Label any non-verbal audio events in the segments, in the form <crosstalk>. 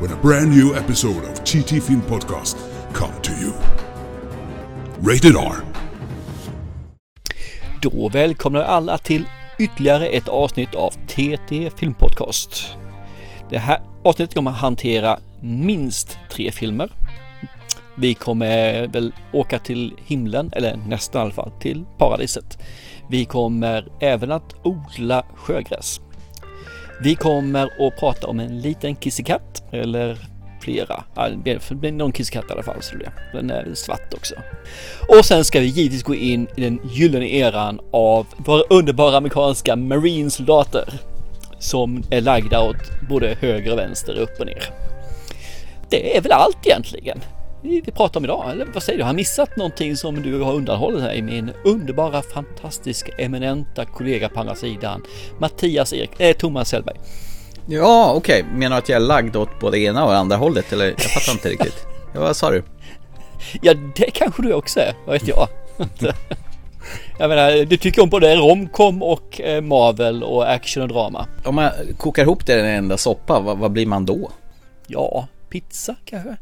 when a brand new episode of TT Film Podcast come to you. Rated R. Då välkomnar alla till ytterligare ett avsnitt av TT Film Podcast. Det här avsnittet kommer att hantera minst tre filmer. Vi kommer väl åka till himlen, eller nästan i alla fall, till paradiset. Vi kommer även att odla sjögräs. Vi kommer att prata om en liten kissekatt, eller flera. Det blir någon kissekatt i alla fall, så det. Den är svart också. Och sen ska vi givetvis gå in i den gyllene eran av våra underbara amerikanska marinesoldater som är lagda åt både höger och vänster, upp och ner. Det är väl allt egentligen vi pratar om idag, eller vad säger du? Har jag missat någonting som du har undanhållit här i min underbara, fantastiska, eminenta kollega på andra sidan, Mattias Erik, äh, Thomas Hellberg. Ja, okej. Okay. Menar du att jag är lagd åt både ena och andra hållet? Eller jag fattar inte riktigt. Ja, vad sa du? Ja, det kanske du också är. Vad vet jag? <laughs> jag menar, du tycker om både romcom och eh, Marvel och action och drama. Om man kokar ihop det i en enda soppa, vad, vad blir man då? Ja, pizza kanske?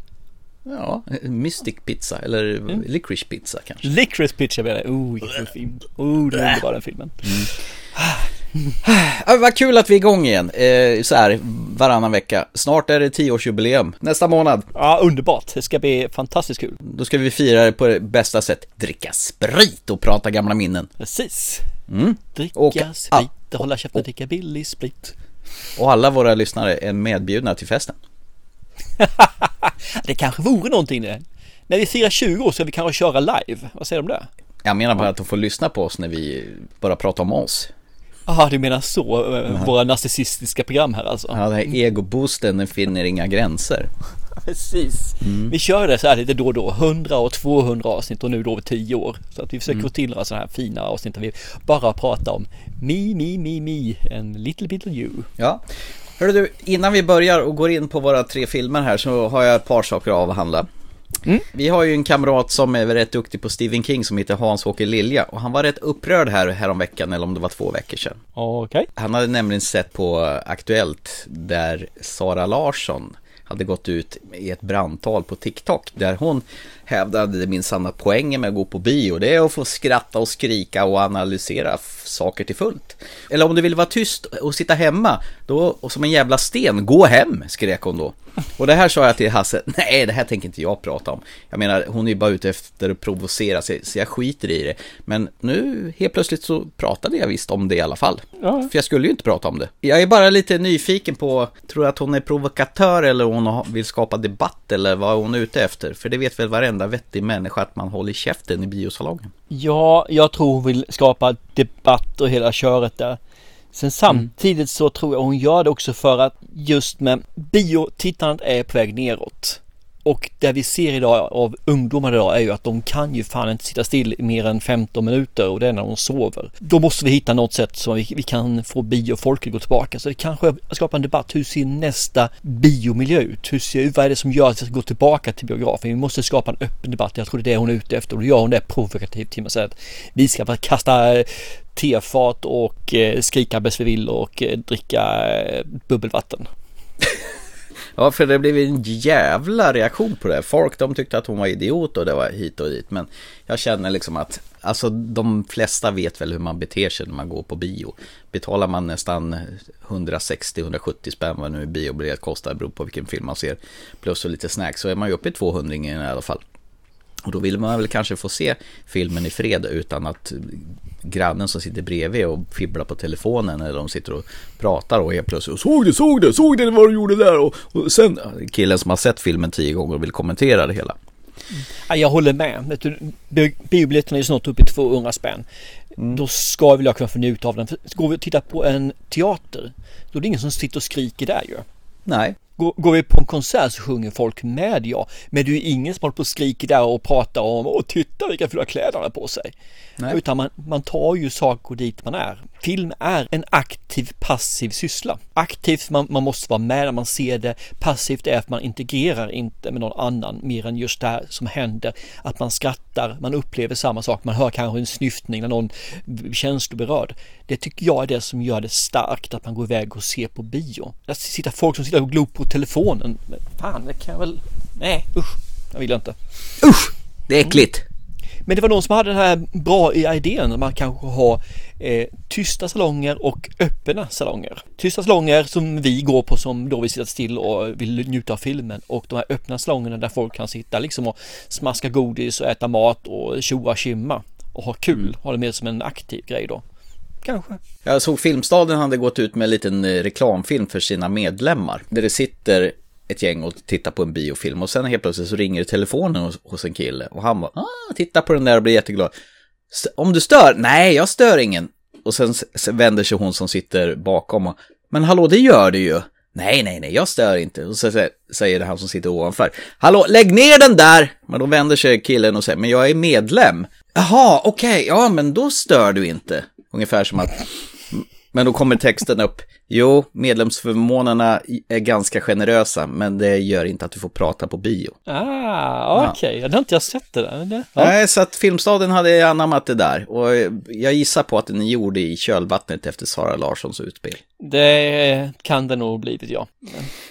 Ja, Mystic Pizza eller mm. Licorice Pizza kanske. Licorice Pizza menar jag. Oh, vilken film. Oh, det är underbar den filmen. Mm. Ja, vad kul att vi är igång igen, eh, så här varannan vecka. Snart är det tioårsjubileum, nästa månad. Ja, underbart. Det ska bli fantastiskt kul. Då ska vi fira det på det bästa sätt. Dricka sprit och prata gamla minnen. Precis. Mm. Dricka och, sprit, ah, hålla käften, och, dricka billig sprit. Och alla våra lyssnare är medbjudna till festen. <laughs> det kanske vore någonting det. När vi firar 20 år ska vi kanske köra live. Vad säger du om det? Jag menar bara att de får lyssna på oss när vi bara pratar om oss. Jaha, du menar så, mm. våra narcissistiska program här alltså? Ja, den här egoboosten den finner inga gränser. <laughs> Precis. Mm. Vi kör det så här lite då och då, 100 och 200 avsnitt och nu då över 10 år. Så att vi försöker mm. få till några sådana här fina avsnitt där vi bara pratar om me, me, me, me, and little bit of you. Ja, Hörru du, innan vi börjar och går in på våra tre filmer här så har jag ett par saker att avhandla. Mm. Vi har ju en kamrat som är rätt duktig på Stephen King som heter Hans-Åke Lilja och han var rätt upprörd här häromveckan eller om det var två veckor sedan. Okay. Han hade nämligen sett på Aktuellt där Sara Larsson hade gått ut i ett brandtal på TikTok där hon hävdade det minsann att poängen med att gå på bio det är att få skratta och skrika och analysera saker till fullt. Eller om du vill vara tyst och sitta hemma, då, och som en jävla sten, gå hem, skrek hon då. Och det här sa jag till Hasse, <laughs> nej det här tänker inte jag prata om. Jag menar, hon är ju bara ute efter att provocera, så, så jag skiter i det. Men nu helt plötsligt så pratade jag visst om det i alla fall. Ja. För jag skulle ju inte prata om det. Jag är bara lite nyfiken på, tror du att hon är provokatör eller hon vill skapa debatt eller vad hon är ute efter? För det vet väl varenda vettig människa att man håller käften i biosalongen. Ja, jag tror hon vill skapa debatt och hela köret där. Sen samtidigt så tror jag hon gör det också för att just med biotittandet är på väg neråt. Och det vi ser idag av ungdomar idag är ju att de kan ju fan inte sitta still i mer än 15 minuter och det är när de sover. Då måste vi hitta något sätt som vi, vi kan få biofolket att gå tillbaka. Så det kanske skapar en debatt. Hur ser nästa biomiljö ut? Hur ser, vad är det som gör att vi ska gå tillbaka till biografen? Vi måste skapa en öppen debatt. Jag tror det är det hon är ute efter och då gör hon det provokativt till att säga att vi ska bara kasta eh, tefat och eh, skrika bäst vi vill och eh, dricka bubbelvatten. <laughs> Ja, för det blev en jävla reaktion på det. Folk de tyckte att hon var idiot och det var hit och dit. Men jag känner liksom att, alltså de flesta vet väl hur man beter sig när man går på bio. Betalar man nästan 160-170 spänn vad nu biobiljett kostar, beror på vilken film man ser. Plus och lite snacks, så är man ju uppe i 200 i alla fall. Och då vill man väl kanske få se filmen i fred utan att grannen som sitter bredvid och fibblar på telefonen eller de sitter och pratar och helt plötsligt Såg du, såg du, såg du vad du gjorde där? Och, och sen killen som har sett filmen tio gånger och vill kommentera det hela. Ja, jag håller med. Biobiljetterna är snart uppe i 200 spänn. Mm. Då ska väl jag kunna få njuta av den. Går vi och tittar på en teater, då är det ingen som sitter och skriker där ju. Nej. Går, vi på en konsert så sjunger folk med ja, men det är ju ingen som håller på och skriker där och pratar om åh titta vilka fula kläder han har på sig. Nej. Utan man, man tar ju saker dit man är. Film är en aktiv passiv syssla. Aktivt man, man måste vara med när man ser det. Passivt är att man integrerar inte med någon annan mer än just det här som händer. Att man skrattar, man upplever samma sak, man hör kanske en snyftning när någon känsloberörd. Det tycker jag är det som gör det starkt att man går iväg och ser på bio. Att sitta folk som sitter och glor på telefonen. Men fan, det kan jag väl... Nej, usch. Jag vill inte. Usch! Det är äckligt. Mm. Men det var någon som hade den här bra idén att man kanske har eh, tysta salonger och öppna salonger. Tysta salonger som vi går på som då vi sitter still och vill njuta av filmen och de här öppna salongerna där folk kan sitta liksom och smaska godis och äta mat och tjoa kimma och ha kul, mm. ha det mer som en aktiv grej då. Kanske. Jag såg Filmstaden hade gått ut med en liten eh, reklamfilm för sina medlemmar. Där det sitter ett gäng och tittar på en biofilm och sen helt plötsligt så ringer telefonen hos, hos en kille och han bara ah, titta på den där och blir jätteglad. Om du stör? Nej, jag stör ingen. Och sen, vänder sig hon som sitter bakom och men hallå, det gör du ju. Nej, nej, nej, jag stör inte. Och så säger det han som sitter ovanför. Hallå, lägg ner den där! Men då vänder sig killen och säger, men jag är medlem. Jaha, okej, okay, ja, men då stör du inte. Ungefär som att, men då kommer texten upp. Jo, medlemsförmånerna är ganska generösa, men det gör inte att du får prata på bio. Ah, okej. Okay. Ja. Det har inte jag sett det där. Ja. Nej, så att Filmstaden hade anammat det där. Och jag gissar på att den gjorde i kölvattnet efter Sara Larssons utspel. Det kan det nog blivit, ja.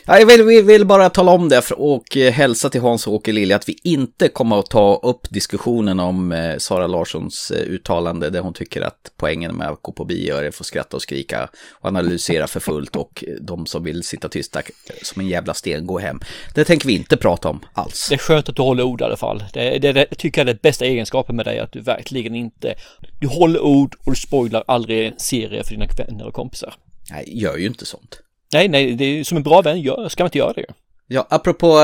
ja jag vill, vill, bara tala om det och hälsa till Hans och Åke Lilja att vi inte kommer att ta upp diskussionen om eh, Sara Larssons eh, uttalande där hon tycker att poängen med att gå på bio är att få skratta och skrika och analysera för fullt och de som vill sitta tysta som en jävla sten gå hem. Det tänker vi inte prata om alls. Det är skönt att du håller ord i alla fall. Det, det, det tycker jag är det bästa egenskapen med dig, att du verkligen inte, du håller ord och du spoilar aldrig en serie för dina vänner och kompisar. Nej, gör ju inte sånt. Nej, nej, det är som en bra vän gör, ska man inte göra det Ja, apropå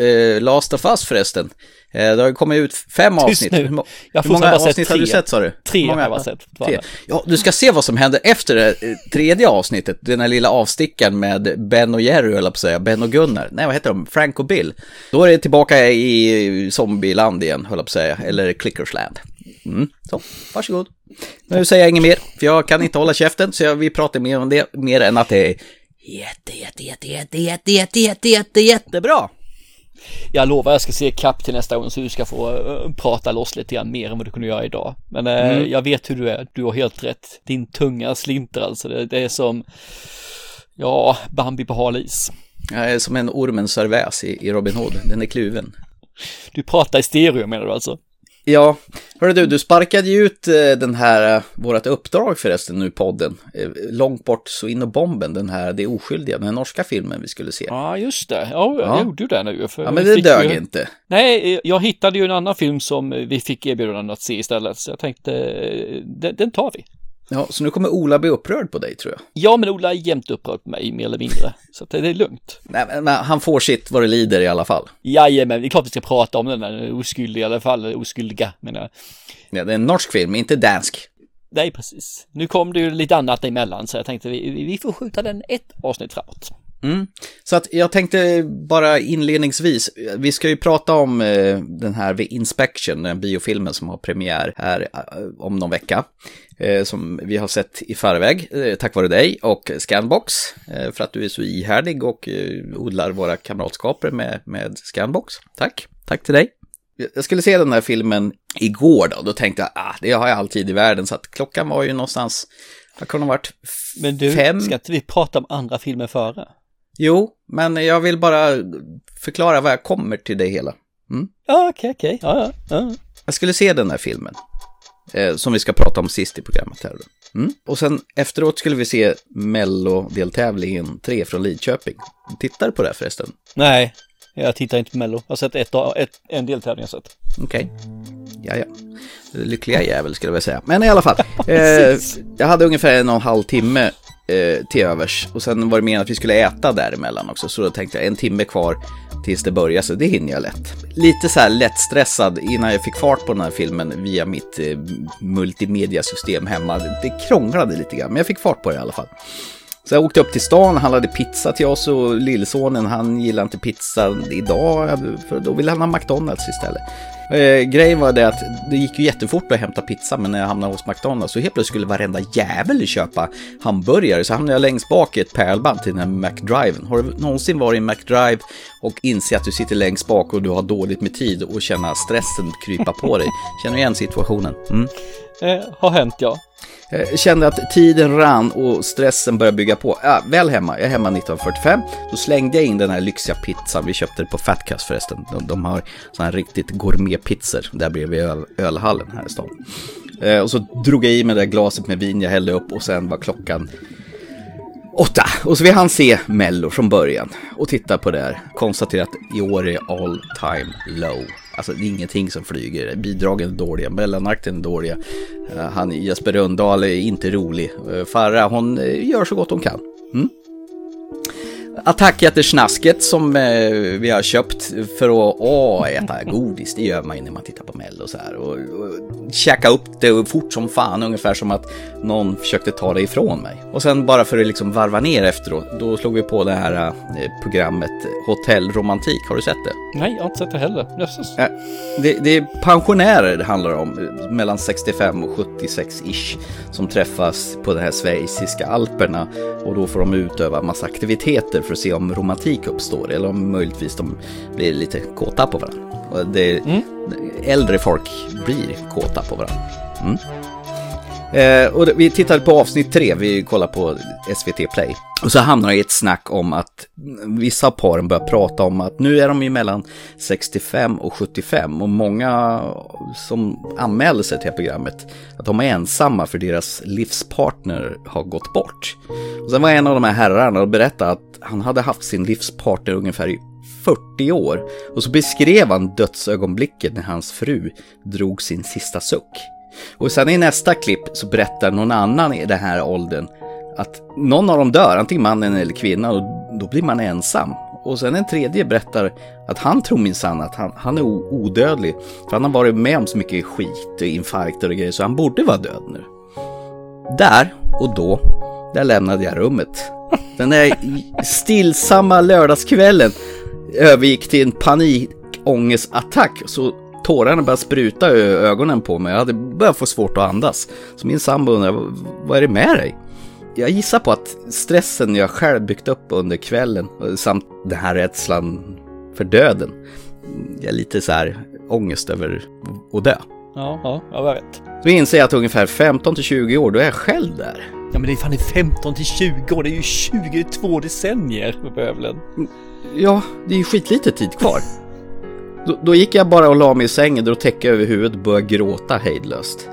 uh, Last of Us förresten. Uh, det har ju kommit ut fem Tyst avsnitt. Nu. Hur, jag hur många avsnitt har du sett sa du? Tre många, har jag sett. Tre. Ja, du ska se vad som händer efter det tredje avsnittet. Den här lilla avstickaren med Ben och Jerry, eller på att säga. Ben och Gunnar. Nej, vad heter de? Frank och Bill. Då är det tillbaka i zombieland igen, höll jag på att säga. Eller Clickersland. Mm, så, varsågod. Nu säger jag inget mer, för jag kan inte hålla käften, så jag, vi pratar mer om det, mer än att det är jätte, jätte, jätte, jätte, jätte, jätte, jätte, jätte, jättebra. Jag lovar jag ska se kapp till nästa gång så du ska få uh, prata loss lite grann mer än vad du kunde göra idag. Men uh, mm. jag vet hur du är, du har helt rätt. Din tunga slinter alltså, det, det är som, ja, Bambi på hal is. Jag är som en ormens serväs i, i Robin Hood, den är kluven. Du pratar i stereo menar du alltså? Ja, hörru du, du sparkade ju ut eh, den här, eh, vårat uppdrag förresten nu i podden. Eh, långt bort så in och bomben, den här Det oskyldiga, den norska filmen vi skulle se. Ja, just det. Ja, jag gjorde ju det nu. Ja, men det dög ju... inte. Nej, jag hittade ju en annan film som vi fick erbjudande att se istället, så jag tänkte, den, den tar vi. Ja, så nu kommer Ola bli upprörd på dig tror jag. Ja, men Ola är jämt upprörd på mig, mer eller mindre. <laughs> Så det är lugnt. Nej, men han får sitt vad det lider i alla fall. Jajamän, det är klart vi ska prata om den där oskyldiga i alla fall, oskyldiga menar jag. Ja, det är en norsk film, inte dansk. Nej, precis. Nu kom det ju lite annat emellan, så jag tänkte vi, vi får skjuta den ett avsnitt framåt. Mm. Så att jag tänkte bara inledningsvis, vi ska ju prata om eh, den här The Inspection, den biofilmen som har premiär här eh, om någon vecka. Eh, som vi har sett i förväg, tack vare dig och Scanbox, för att du är så ihärdig och odlar våra kamratskaper med, med Scanbox. Tack, tack till dig. Jag skulle se den här filmen igår då, då tänkte jag, ah, det har jag alltid i världen, så att klockan var ju någonstans, vad kunde ha varit Men du, fem? ska inte vi prata om andra filmer före? Jo, men jag vill bara förklara vad jag kommer till det hela. Mm? Ja, okej, okej. Ja, ja, Jag skulle se den här filmen. Eh, som vi ska prata om sist i programmet här. Mm. Och sen efteråt skulle vi se Mello-deltävlingen 3 från Lidköping. Tittar du på det förresten? Nej, jag tittar inte på Mello. Jag har sett ett, ett, en deltävling jag sett. Okej. Okay. Ja, ja. Lyckliga jävel skulle jag vilja säga. Men i alla fall. <laughs> eh, jag hade ungefär en och en halv timme eh, till övers. Och sen var det meningen att vi skulle äta däremellan också. Så då tänkte jag en timme kvar tills det börjar, så det hinner jag lätt. Lite så här lättstressad innan jag fick fart på den här filmen via mitt eh, multimediasystem hemma. Det krånglade lite grann, men jag fick fart på det i alla fall. Så jag åkte upp till stan, handlade pizza till oss och lillsonen han gillar inte pizza idag, för då vill han ha McDonalds istället. Eh, grejen var det att det gick ju jättefort att hämta pizza, men när jag hamnade hos McDonalds så helt plötsligt skulle varenda jävel köpa hamburgare. Så hamnade jag längst bak i ett pärlband till den här McDriven. Har du någonsin varit i McDrive och inse att du sitter längst bak och du har dåligt med tid och känna stressen krypa på dig? Känner du igen situationen? Mm. Eh, har hänt ja. Jag kände att tiden rann och stressen började bygga på. Ja, väl hemma, jag är hemma 1945. Då slängde jag in den här lyxiga pizzan. Vi köpte det på Fatcast förresten. De, de har sådana här riktigt gourmetpizzor där bredvid öl, ölhallen här i stan. Eh, och så drog jag i mig det där glaset med vin jag hällde upp och sen var klockan åtta. Och så vi hann se Mello från början och titta på det här. Konstatera att i år är all time low. Alltså det är ingenting som flyger. Bidragen är dåliga, mellanakten är dåliga. Eh, han, Jesper Röndahl är inte rolig. Eh, Farah, hon eh, gör så gott hon kan. Mm? Attackäter-snasket som eh, vi har köpt för att åh, äta godis, det gör man ju när man tittar på Mello så här. Och, och käka upp det fort som fan, ungefär som att någon försökte ta det ifrån mig. Och sen bara för att liksom varva ner efteråt, då slog vi på det här eh, programmet Hotell Romantik. Har du sett det? Nej, jag har inte sett det heller. Jösses. Eh, det, det är pensionärer det handlar om, mellan 65 och 76-ish, som träffas på de här schweiziska alperna och då får de utöva massa aktiviteter för att se om romantik uppstår eller om möjligtvis de blir lite kåta på varandra. Och det, mm. Äldre folk blir kåta på varandra. Mm. Eh, och vi tittade på avsnitt tre, vi kollar på SVT Play. Och så hamnar jag i ett snack om att vissa av paren börjar prata om att nu är de ju mellan 65 och 75 och många som anmäler sig till programmet att de är ensamma för deras livspartner har gått bort. Och sen var en av de här herrarna och berättade att han hade haft sin livspartner ungefär i 40 år och så beskrev han dödsögonblicket när hans fru drog sin sista suck. Och sen i nästa klipp så berättar någon annan i den här åldern att någon av dem dör, antingen mannen eller kvinnan, och då blir man ensam. Och sen en tredje berättar att han tror minsann att han, han är odödlig. För han har varit med om så mycket skit infarkter och grejer så han borde vara död nu. Där och då, där lämnade jag rummet. Den där stillsamma lördagskvällen övergick till en panikångestattack. Så tårarna började spruta i ögonen på mig. Jag hade börjat få svårt att andas. Så min sambo undrade, vad är det med dig? Jag gissar på att stressen jag själv byggt upp under kvällen samt den här rädslan för döden. Jag är lite så här ångest över att dö. Ja, ja, jag vet. Så inser jag att ungefär 15 till 20 år, då är jag själv där. Ja, men det är fan 15 till 20 år, det är ju 22 decennier för bövelen. Ja, det är ju skitlite tid kvar. Då, då, gick jag bara och la mig i sängen, drog täcke över huvudet och började gråta hejdlöst.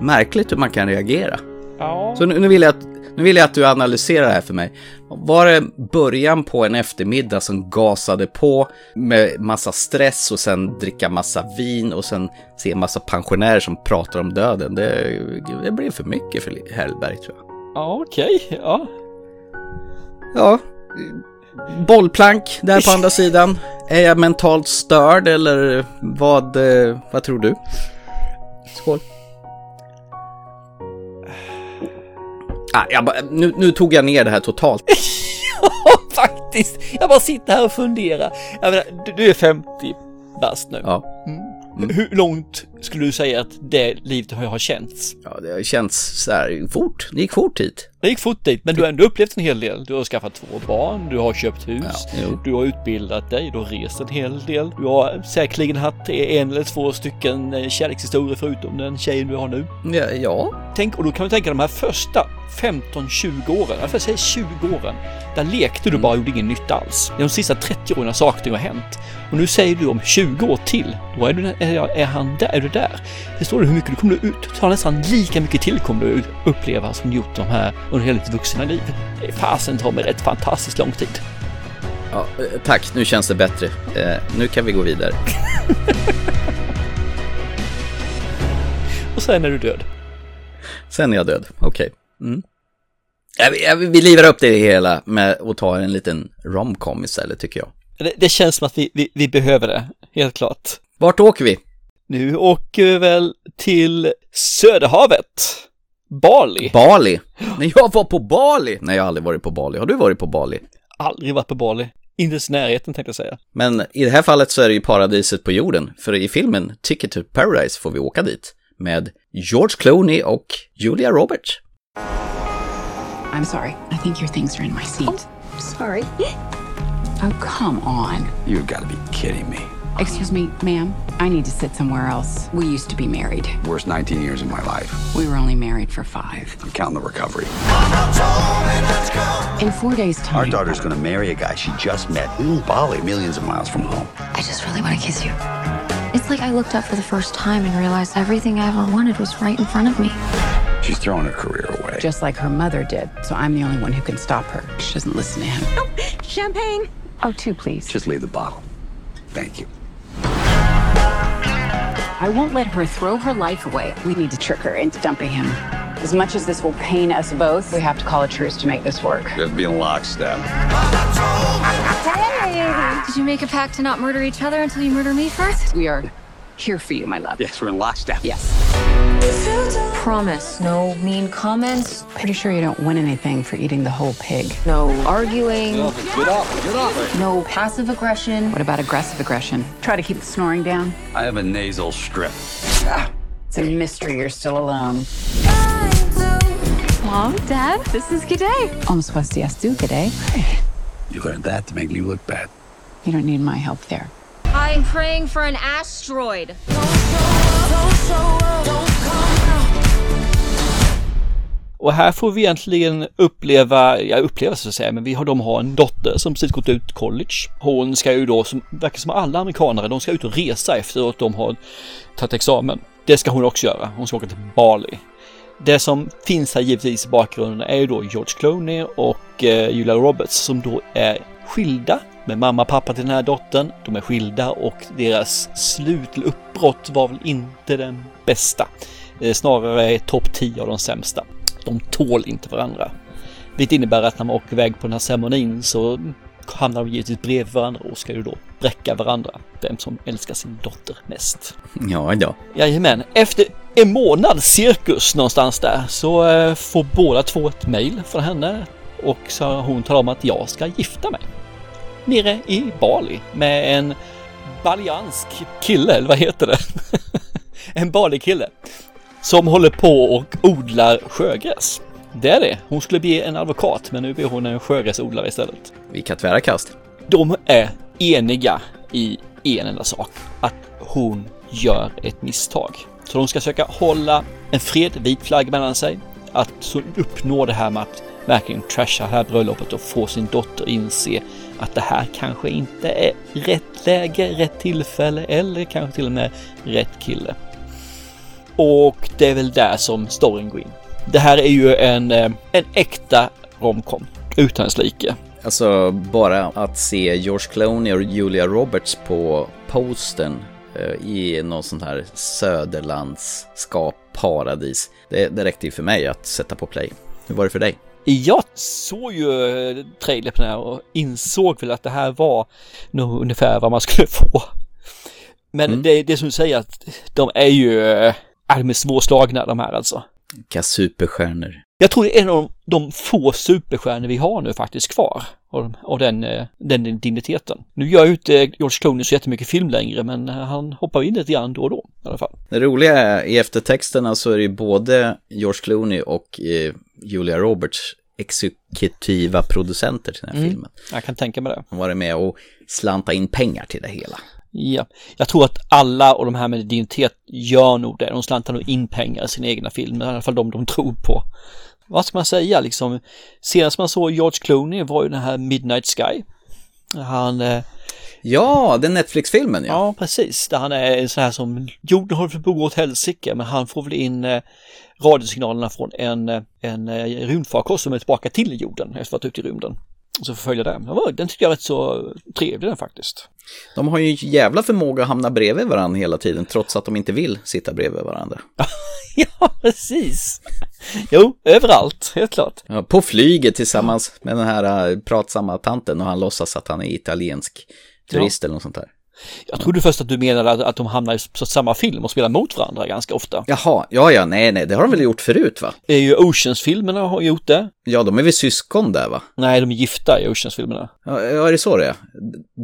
Märkligt hur man kan reagera. Ja. Så nu, nu, vill jag att, nu vill jag att du analyserar det här för mig. Var det början på en eftermiddag som gasade på med massa stress och sen dricka massa vin och sen se massa pensionärer som pratar om döden? Det, det blev för mycket för Hellberg tror jag. Ja, okej. Okay. Ja. Ja, bollplank där på andra sidan. Är jag mentalt störd eller vad, eh, vad tror du? Skål. Ah, jag bara, nu, nu tog jag ner det här totalt. <laughs> ja, faktiskt. Jag bara sitter här och funderar. Jag menar, du, du är 50 bast nu. Ja. Mm. Mm. Hur långt skulle du säga att det livet har känts? Ja, det har känts så här fort. Det gick fort hit. Det gick fort dit, men du har ändå upplevt en hel del. Du har skaffat två barn, du har köpt hus, ja, du har utbildat dig, du har rest en hel del. Du har säkerligen haft en eller två stycken eh, kärlekshistorier förutom den tjejen du har nu. Ja. ja. Tänk, och då kan du tänka de här första 15-20 åren, får säga 20 åren, där lekte du bara och gjorde ingen nytta alls. De sista 30 åren har saker har hänt. Och nu säger du om 20 år till, då är, du, är, är han där, är du där? Förstår du hur mycket du kommer ut? Ta nästan lika mycket till kommer du uppleva som du gjort de här under hela ditt vuxna liv. Fasen tar mig rätt fantastiskt lång tid. Ja, eh, tack, nu känns det bättre. Eh, nu kan vi gå vidare. <laughs> och sen är du död. Sen är jag död, okej. Okay. Mm. Vi, vi livar upp det hela med att ta en liten romcom istället tycker jag. Det, det känns som att vi, vi, vi, behöver det, helt klart. Vart åker vi? Nu åker vi väl till Söderhavet. Bali. Bali. När jag var på Bali. Nej, jag har aldrig varit på Bali. Har du varit på Bali? Aldrig varit på Bali. Inte ens närheten tänkte jag säga. Men i det här fallet så är det ju paradiset på jorden. För i filmen Ticket to Paradise får vi åka dit. Med George Clooney och Julia Roberts. I'm sorry. I think your things are in my seat. Sorry. Oh, come on. You've got to be kidding me. Excuse me, ma'am. I need to sit somewhere else. We used to be married. Worst 19 years of my life. We were only married for five. I'm counting the recovery. In four days' time. Our daughter's going to marry a guy she just met in Bali, millions of miles from home. I just really want to kiss you. It's like I looked up for the first time and realized everything I ever wanted was right in front of me. She's throwing her career away. Just like her mother did. So I'm the only one who can stop her. She doesn't listen to him. Oh, champagne. Oh, two, please. Just leave the bottle. Thank you. I won't let her throw her life away. We need to trick her into dumping him. As much as this will pain us both, we have to call a truce to make this work. We have to be in lockstep. Did you make a pact to not murder each other until you murder me first? We are here for you, my love. Yes, we're in lockstep. Yes. Promise, no mean comments, Pretty sure you don't win anything for eating the whole pig. no arguing. No passive aggression. What about aggressive aggression? Try to keep the snoring down. I have a nasal strip. It's a mystery you're still alone. Mom, Dad, this is G'day. Almost supposed to yes, do today. You learned that to make me look bad. You don't need my help there. I'm praying for an asteroid. Och här får vi egentligen uppleva, ja uppleva så att säga, men vi har, de har en dotter som precis gått ut college. Hon ska ju då, som verkar som alla amerikanare, de ska ut och resa efter att de har tagit examen. Det ska hon också göra. Hon ska åka till Bali. Det som finns här givetvis i bakgrunden är ju då George Clooney och eh, Julia Roberts som då är skilda med mamma och pappa till den här dottern. De är skilda och deras slut eller uppbrott var väl inte den bästa. Eh, Snarare topp 10 av de sämsta. De tål inte varandra. Vilket innebär att när man åker iväg på den här ceremonin så hamnar de givetvis bredvid varandra och ska ju då bräcka varandra. Vem som älskar sin dotter mest. Ja, ja. Jajamän, efter en månad cirkus någonstans där så eh, får båda två ett mail från henne och så hon talar om att jag ska gifta mig. Nere i Bali med en baliansk kille, eller vad heter det? <laughs> en Bali-kille. Som håller på och odlar sjögräs. Det är det. Hon skulle bli en advokat men nu blir hon en sjögräsodlare istället. Vilka tvära kast. De är eniga i en enda sak. Att hon gör ett misstag. Så de ska försöka hålla en fred, vit flagg mellan sig. Att uppnå det här med att verkligen trasha det här bröllopet och få sin dotter inse att det här kanske inte är rätt läge, rätt tillfälle eller kanske till och med rätt kille. Och det är väl där som storyn går in. Det här är ju en, eh, en äkta romcom utan dess like. Alltså bara att se George Clooney och Julia Roberts på posten eh, i någon sån här söderlandskap paradis. Det, det räckte ju för mig att sätta på play. Hur var det för dig? Jag såg ju eh, trailer på den här och insåg väl att det här var nog ungefär vad man skulle <laughs> få. Men Mm. det, det som du säger att de är ju, eh, de är svårslagna de här alltså. Vilka superstjärnor. Jag tror det är en av de få superstjärnor vi har nu faktiskt kvar. Av, av den, eh, den digniteten. Nu gör ju inte George Clooney så jättemycket film längre men han hoppar in lite grann då och då i alla fall. Det roliga är i eftertexterna så är det ju både George Clooney och eh, Julia Roberts exekutiva producenter till den här filmen. Jag kan tänka mig det. De har varit med och slanta in pengar till det hela. Ja, jag tror att alla och de här med dignitet gör nog det. De slantar nog in pengar i sina egna filmer, i alla fall de de tror på. Vad ska man säga liksom? Senast man såg George Clooney var ju den här Midnight Sky. Han, eh, Ja, den Netflix-filmen ja. ja precis, där han är sån här som jorden håller på att gå åt helsike, men han får väl in eh, radiosignalerna från en, eh, en eh, rymdfarkost som är tillbaka till jorden efter att ha varit ute i rymden. Och så förföljer det. Den Den tycker jag är rätt så trevlig den faktiskt. De har ju en jävla förmåga att hamna bredvid varandra hela tiden trots att de inte vill sitta bredvid varandra. <laughs> Ja, precis. Jo, överallt, helt klart. Ja, på flyget tillsammans med den här äh, pratsamma tanten och han låtsas att han är italiensk turist eller något sånt där. Jag trodde först att du menade att, att de hamnar i samma film och spelar mot varandra ganska ofta. Jaha, ja, ja, nej, nej, det har de väl gjort förut va? Det är ju Oceans-filmerna har gjort det. Ja, de är väl syskon där va? Nej, de är gifta i Oceans-filmerna. Ja, är det så det är?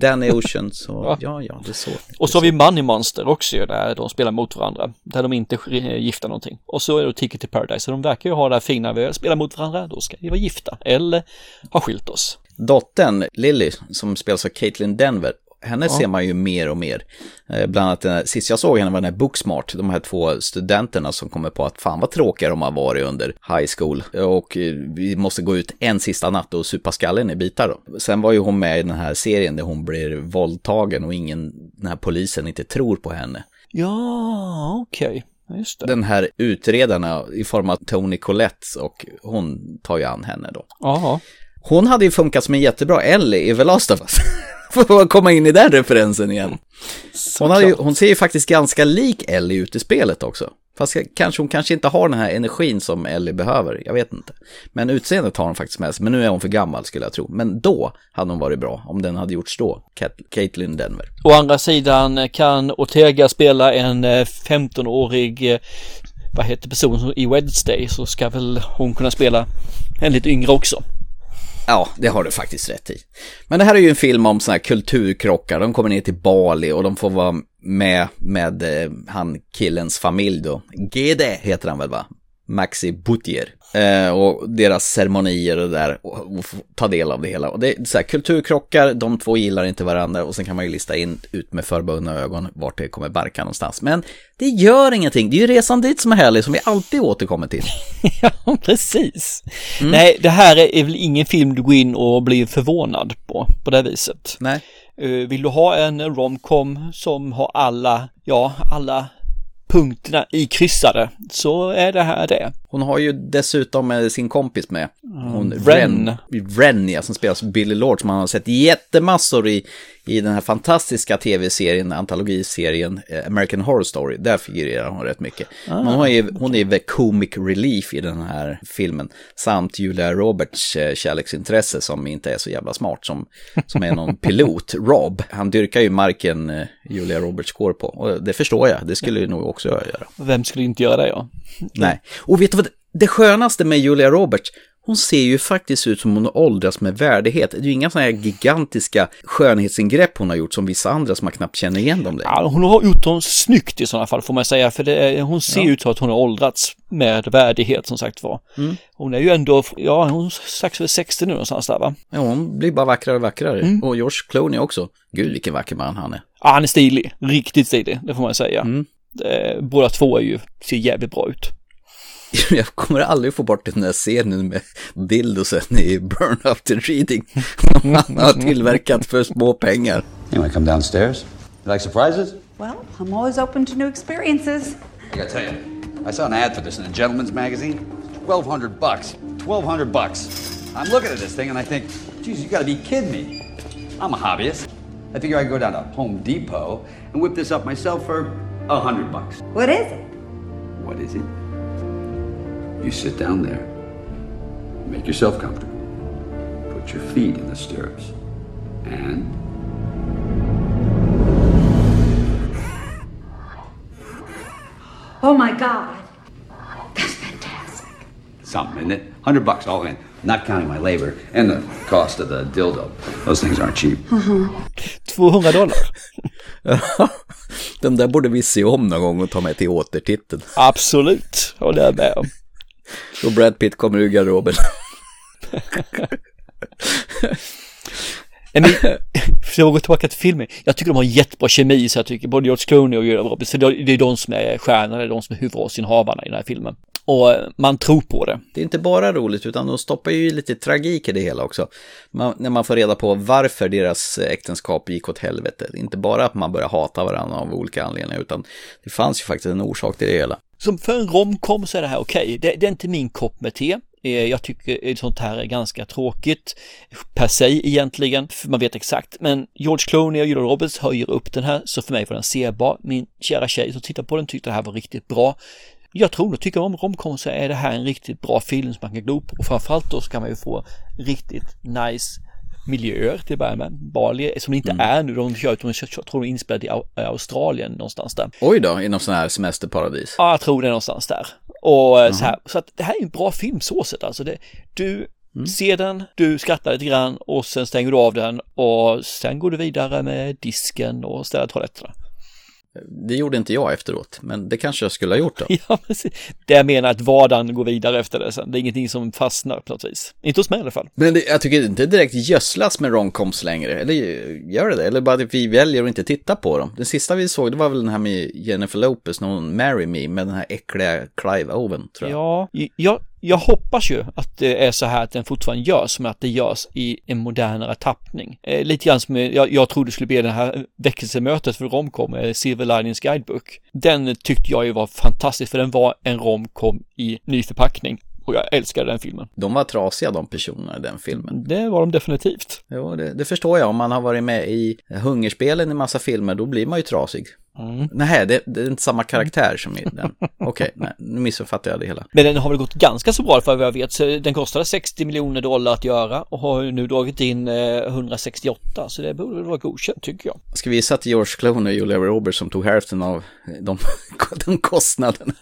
Danny <laughs> Ocean, så, Ja. ja, ja, det är så. Och så har vi Money Monster också ju, där de spelar mot varandra. Där de inte är gifta någonting. Och så är det Ticket to Paradise. Så de verkar ju ha det här fina, vi spelar mot varandra, då ska vi vara gifta. Eller ha skilt oss. Dottern, Lily, som spelas av Caitlin Denver, henne ser man ju mer och mer. Eh, Bland annat, den här- sist jag såg henne var den här Booksmart, de här två studenterna som kommer på att fan vad tråkiga de har varit under high school. Och eh, vi måste gå ut en sista natt och supa skallen i bitar då. Sen var ju hon med i den här serien där hon blir våldtagen och ingen, den här polisen inte tror på henne. Ja, okej. Just det. Den här utredarna i form av Tony Collette och hon tar ju an henne då. Jaha. Hon hade ju funkat som en jättebra Ellie i The Last of Us. <laughs> <laughs> Får komma in i den referensen igen. Hon, hade hon ser ju faktiskt ganska lik Ellie ut i spelet också. Fast kanske, hon kanske inte har den här energin som Ellie behöver, jag vet inte. Men utseendet har hon faktiskt med sig, men nu är hon för gammal skulle jag tro. Men då hade hon varit bra, om den hade gjorts då, Cat- Caitlyn Denver. Å andra sidan kan Ortega spela en eh, 15-årig, eh, vad heter personen i Wednesday, så ska väl hon kunna spela en lite yngre också. Ja, det har du faktiskt rätt i. Men det här är ju en film om sådana här kulturkrockar. De kommer ner till Bali och de får vara med med eh, han killens familj då. Gede heter han väl va? Maxi Butier. Eh, och deras ceremonier och det där och, och ta del av det hela. Och det är så här, kulturkrockar, de två gillar inte varandra och sen kan man ju lista in ut med förbundna ögon vart det kommer barka någonstans. Men det gör ingenting, det är ju resan dit som är härlig som vi alltid återkommer till. <laughs> Ja, precis. Nej, det här är, är väl ingen film du går in och blir förvånad på, på det viset. Nej. Eh, Vill du ha en romcom som har alla, ja, alla punkterna i kryssade så är det här det. Hon har ju dessutom eh, sin kompis med. Hon, Ren. Ren. Ren, ja, som spelas Billy Lord, som man har sett jättemassor i, i den här fantastiska tv-serien, antologiserien eh, American Horror Story. Där figurerar hon rätt mycket. Men hon är, hon är comic relief i den här filmen. Samt Julia Roberts eh, kärleksintresse som inte är så jävla smart, som, som är någon <laughs> pilot, Rob. Han dyrkar ju marken eh, Julia Roberts går på. Och det förstår jag, det skulle ju nog också jag göra. Vem skulle inte göra ja? Nej. Och vet du vad? Det skönaste med Julia Roberts, hon ser ju faktiskt ut som hon åldras med värdighet. Det är ju inga sådana här gigantiska skönhetsingrepp hon har gjort som vissa andra som man knappt känner igen dem längre. Ja, hon har gjort dem snyggt i sådana fall får man säga, för är, hon ser ut som att hon har åldrats med värdighet som sagt var. Hon är ju ändå, ja hon är strax över 60 nu någonstans där va? Ja, hon blir bara vackrare och vackrare. Och George Clooney också. Gud vilken vacker man han är. Ja, han är stilig, riktigt stilig, det får man säga. Det, båda två är ju, ser jävligt bra ut. <laughs> Jag kommer aldrig få bort den där scenen med dildosen i Burn After Reading. Han har tillverkat för små pengar. You want to come downstairs? You like surprises? Well, I'm always open to new experiences. I gotta tell you, I saw an ad for this in a gentleman's magazine. Twelve hundred bucks. Twelve hundred bucks. I'm looking at this thing and I think, geez, you gotta be kidding me. I'm a hobbyist. I figure I go down to Home Depot and whip this up myself for a hundred bucks. What is it? What is it? You sit down there, make yourself comfortable, put your feet in the stirrups, and Oh my God. That's fantastic. something, isn't it? Hundred bucks all in, not counting my labor and the cost of the dildo. Those things aren't cheap. Uh-huh. 200 dollar. <laughs> Den där borde vi se om någon gång och ta med till återtiteln. Absolut, håller jag med om. Och Brad Pitt kommer ur garderoben. Nej, men, för att gå tillbaka till filmen. Jag tycker de har jättebra kemi så jag tycker både George Clooney och Julia Roberts. För det är de som är stjärnorna, det är de som är huvudrollsinnehavarna i den här filmen. Och eh, man tror på det. Det är inte bara roligt utan de stoppar ju lite tragik i det hela också. Man, när man får reda på varför deras äktenskap gick åt helvete. Inte bara att man börjar hata varandra av olika anledningar utan det fanns ju faktiskt en orsak till det hela. Som för en romcom så är det här okej. Det, det är inte min kopp med te. Eh, jag tycker eh, sånt här är ganska tråkigt per se egentligen, för man vet exakt. Men George Clooney och Julia Roberts höjer upp den här, så för mig var den sebar. Min kära tjej som tittar på den tyckte det här var riktigt bra. Jag tror nog, tycker man om romcom så är det här en riktigt bra film som man kan glo på. Och framförallt då så kan man ju få riktigt nice miljöer till att börja med. Bali, som det inte Mm. är nu, de kör, de kör, tror de är inspelade i Au- Australien någonstans där. Oj då, i någon sån här semesterparadis. Ja, jag tror det är någonstans där. Och eh, så här, så att det här är en bra film så sett alltså. Det, du ser den, du skrattar lite grann och sen stänger du av den och sen går du vidare med disken och ställer toaletterna. Det gjorde inte jag efteråt, men det kanske jag skulle ha gjort då. <laughs> Ja, precis. Det jag menar att vardagen går vidare efter det sen. Det är ingenting som fastnar på något vis. Inte hos mig i alla fall. Men det, jag tycker inte direkt gödslas med romcoms längre, eller gör det det? Eller bara att vi väljer att inte titta på dem. Den sista vi såg, det var väl den här med Jennifer Lopez, någon Marry Me, med den här äckliga Clive Owen, tror jag. Ja, jag, jag hoppas ju att det är så här att den fortfarande görs, men att det görs i en modernare tappning. Eh, lite grann som jag, jag trodde skulle bli det här väckelsemötet för romcom, eh, Silver Linings Guidebook. Den tyckte jag ju var fantastisk, för den var en romcom i ny förpackning. Och jag älskade den filmen. De var trasiga de personerna i den filmen. Det var de definitivt. Jo, det, det förstår jag. Om man har varit med i Hungerspelen i massa filmer, då blir man ju trasig. Mm. Nej, det, det är inte samma karaktär som i den. <laughs> Okej, nej, nu missuppfattar jag det hela. Men den har väl gått ganska så bra för vad jag vet. Så den kostade 60 miljoner dollar att göra och har nu dragit in eh, 168. Så det borde väl vara godkänt tycker jag. Ska vi gissa att George Clooney och Julia Roberts som tog hälften av de, <laughs> de kostnaderna?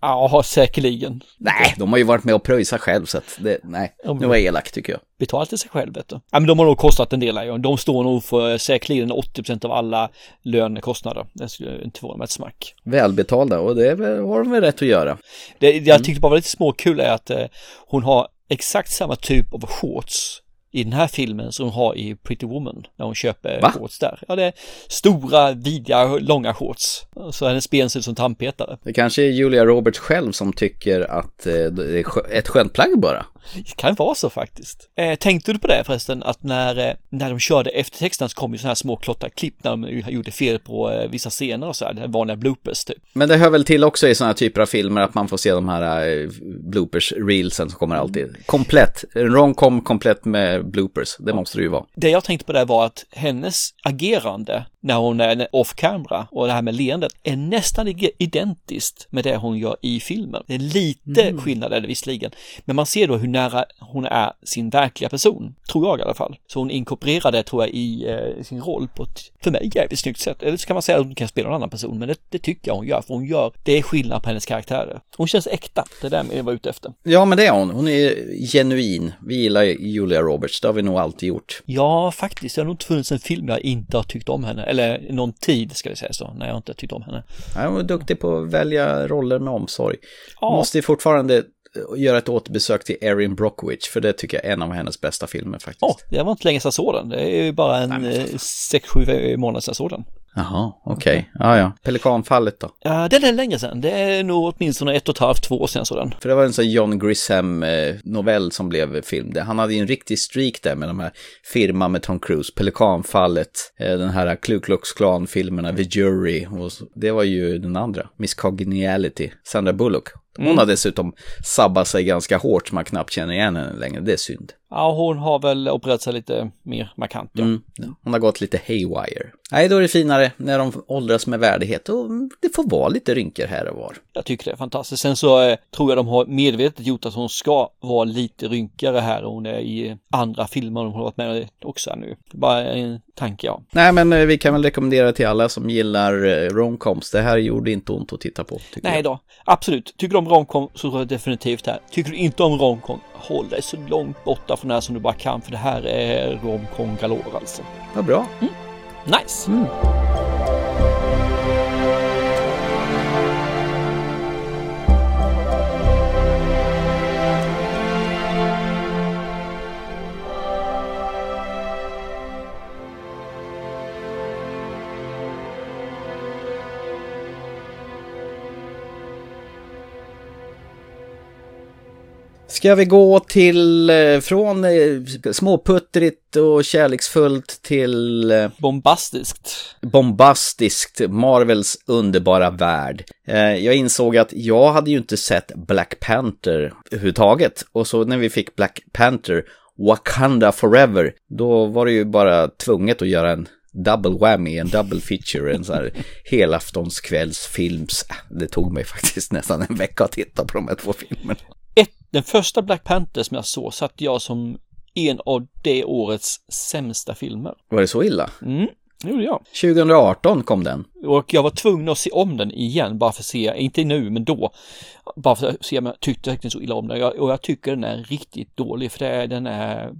Ja, säkerligen. Nej, de har ju varit med och pröjsat själv så att det, nej, nu var jag elak tycker jag. Betala till sig själv vet du. Ja, men de har nog kostat en del ja. De står nog för säkerligen 80% av alla lönekostnader. Det skulle inte förvåna mig ett smack. Välbetalda och det har de väl rätt att göra. Det jag tyckte bara var lite småkul är att eh, hon har exakt samma typ av shorts i den här filmen som hon har i Pretty Woman när hon köper Va? shorts där. Ja, det är stora, vidriga, långa shorts. Så hennes ben ser ut som tandpetare. Det kanske är Julia Roberts själv som tycker att eh, det är ett skönt plagg bara. Det kan vara så faktiskt. Eh, tänkte du på det förresten att när, eh, när de körde eftertexten så kom ju sådana här små klotta klipp när de gjorde fel på eh, vissa scener och så här, det här vanliga bloopers typ. Men det hör väl till också i sådana här typer av filmer att man får se de här eh, bloopers-reelsen som kommer alltid. Komplett, en romcom komplett med bloopers, det måste det ju vara. Det jag tänkte på det var att hennes agerande när hon är off camera och det här med leendet är nästan identiskt med det hon gör i filmen. Det är lite skillnad är det visserligen, men man ser då hur nära hon är sin verkliga person, tror jag i alla fall. Så hon inkorporerar det tror jag i eh, sin roll på ett, för mig, jävligt snyggt sätt. Eller så kan man säga att hon kan spela någon annan person, men det, det tycker jag hon gör, för hon gör, det är skillnad på hennes karaktärer. Hon känns äkta, det är det jag var ute efter. Ja, men det är hon. Hon är genuin. Vi gillar Julia Roberts, det har vi nog alltid gjort. Ja, faktiskt. Det har nog inte funnits en film jag inte har tyckt om henne. Eller någon tid, ska vi säga så, när jag inte har tyckt om henne. Ja, Hon är duktig på att välja roller med omsorg. Ja. Måste fortfarande eh, göra ett återbesök till Erin Brockovich, för det tycker jag är en av hennes bästa filmer faktiskt. Ja, det var inte länge sedan jag såg den. Det är ju bara en eh, sex, sju månader sedan jag såg den. Jaha, okej. Ja, ja. Pelikanfallet då? Ja, det är länge sedan. Det är nog åtminstone ett och ett halvt, två år sedan den. För det var en sån John Grisham-novell som blev film. Han hade ju en riktig streak där med de här firma med Tom Cruise, Pelikanfallet, eh, den här Ku Klux Klan-filmerna, The Jury, och så, det var ju den andra, Miss Congeniality, Sandra Bullock. Hon har dessutom sabbat sig ganska hårt så man knappt känner igen henne längre, det är synd. Ja, hon har väl opererat sig lite mer markant. Ja. Mm. Hon har gått lite haywire. Nej, då är det finare när de åldras med värdighet och det får vara lite rynkor här och var. Jag tycker det är fantastiskt. Sen så eh, tror jag de har medvetet gjort att hon ska vara lite rynkigare här och hon är i andra filmer hon har varit med också här nu. Bara en tanke, ja. Nej, men eh, vi kan väl rekommendera till alla som gillar eh, romcoms. Det här gjorde inte ont att titta på. Tycker Nej jag. då, absolut. Tycker du om romcom så tror jag definitivt här. Tycker du inte om romcom, håll dig så långt borta det här som du bara kan för det här är romcom galore alltså. Vad bra. Nice! Ska vi gå till eh, från eh, småputtrigt och kärleksfullt till eh, Bombastiskt. bombastiskt, Marvels underbara värld. Jag insåg att jag hade ju inte sett Black Panther överhuvudtaget. Och så när vi fick Black Panther, Wakanda Forever, då var det ju bara tvunget att göra en double whammy, en double feature, en sån här <laughs> helaftonskvällsfilms... Det tog mig faktiskt nästan en vecka att titta på de här två filmerna. Den första Black Panther som jag såg satt jag som en av det årets sämsta filmer. Var det så illa? Mm, det gjorde jag. 2018 kom den. Och jag var tvungen att se om den igen bara för att se, inte nu men då, bara för att se om jag tyckte verkligen så illa om den. Och jag tycker den är riktigt dålig för det är, den är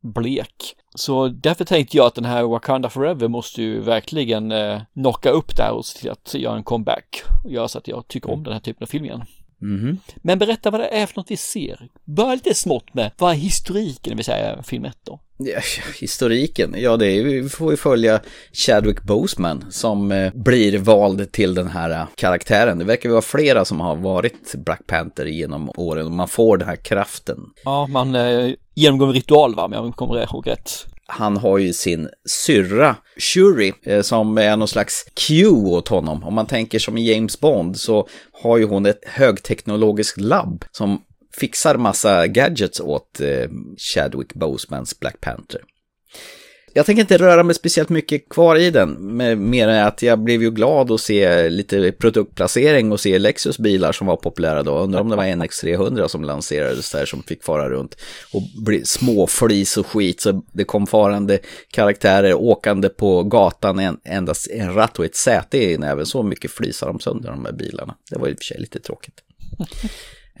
blek. Så därför tänkte jag att den här Wakanda Forever måste ju verkligen eh, knocka upp där och se till att göra en comeback och göra så att jag tycker om den här typen av film igen. Mhm. Men berätta vad det är för något vi ser. Börja lite smått med, vad är historiken, det vill säga film 1 då? Ja, historiken, ja det är, vi får ju följa Chadwick Boseman som eh, blir vald till den här eh, karaktären. Det verkar vara flera som har varit Black Panther genom åren och man får den här kraften. Ja, man eh, genomgår en ritual va, om jag kommer ihåg rätt. Han har ju sin syrra Shuri eh, som är någon slags Q åt honom. Om man tänker som i James Bond så har ju hon ett högteknologiskt labb som fixar massa gadgets åt eh, Chadwick Bosemans Black Panther. Jag tänker inte röra mig speciellt mycket kvar i den, mer än att jag blev ju glad att se lite produktplacering och se Lexus bilar som var populära då. Undrar om det var NX300 som lanserades där som fick fara runt och bli småflis och skit. Så det kom farande karaktärer åkande på gatan en, endast en ratt och ett säte i näven. Så mycket flisar de sönder de här bilarna. Det var i och för sig lite tråkigt. <laughs>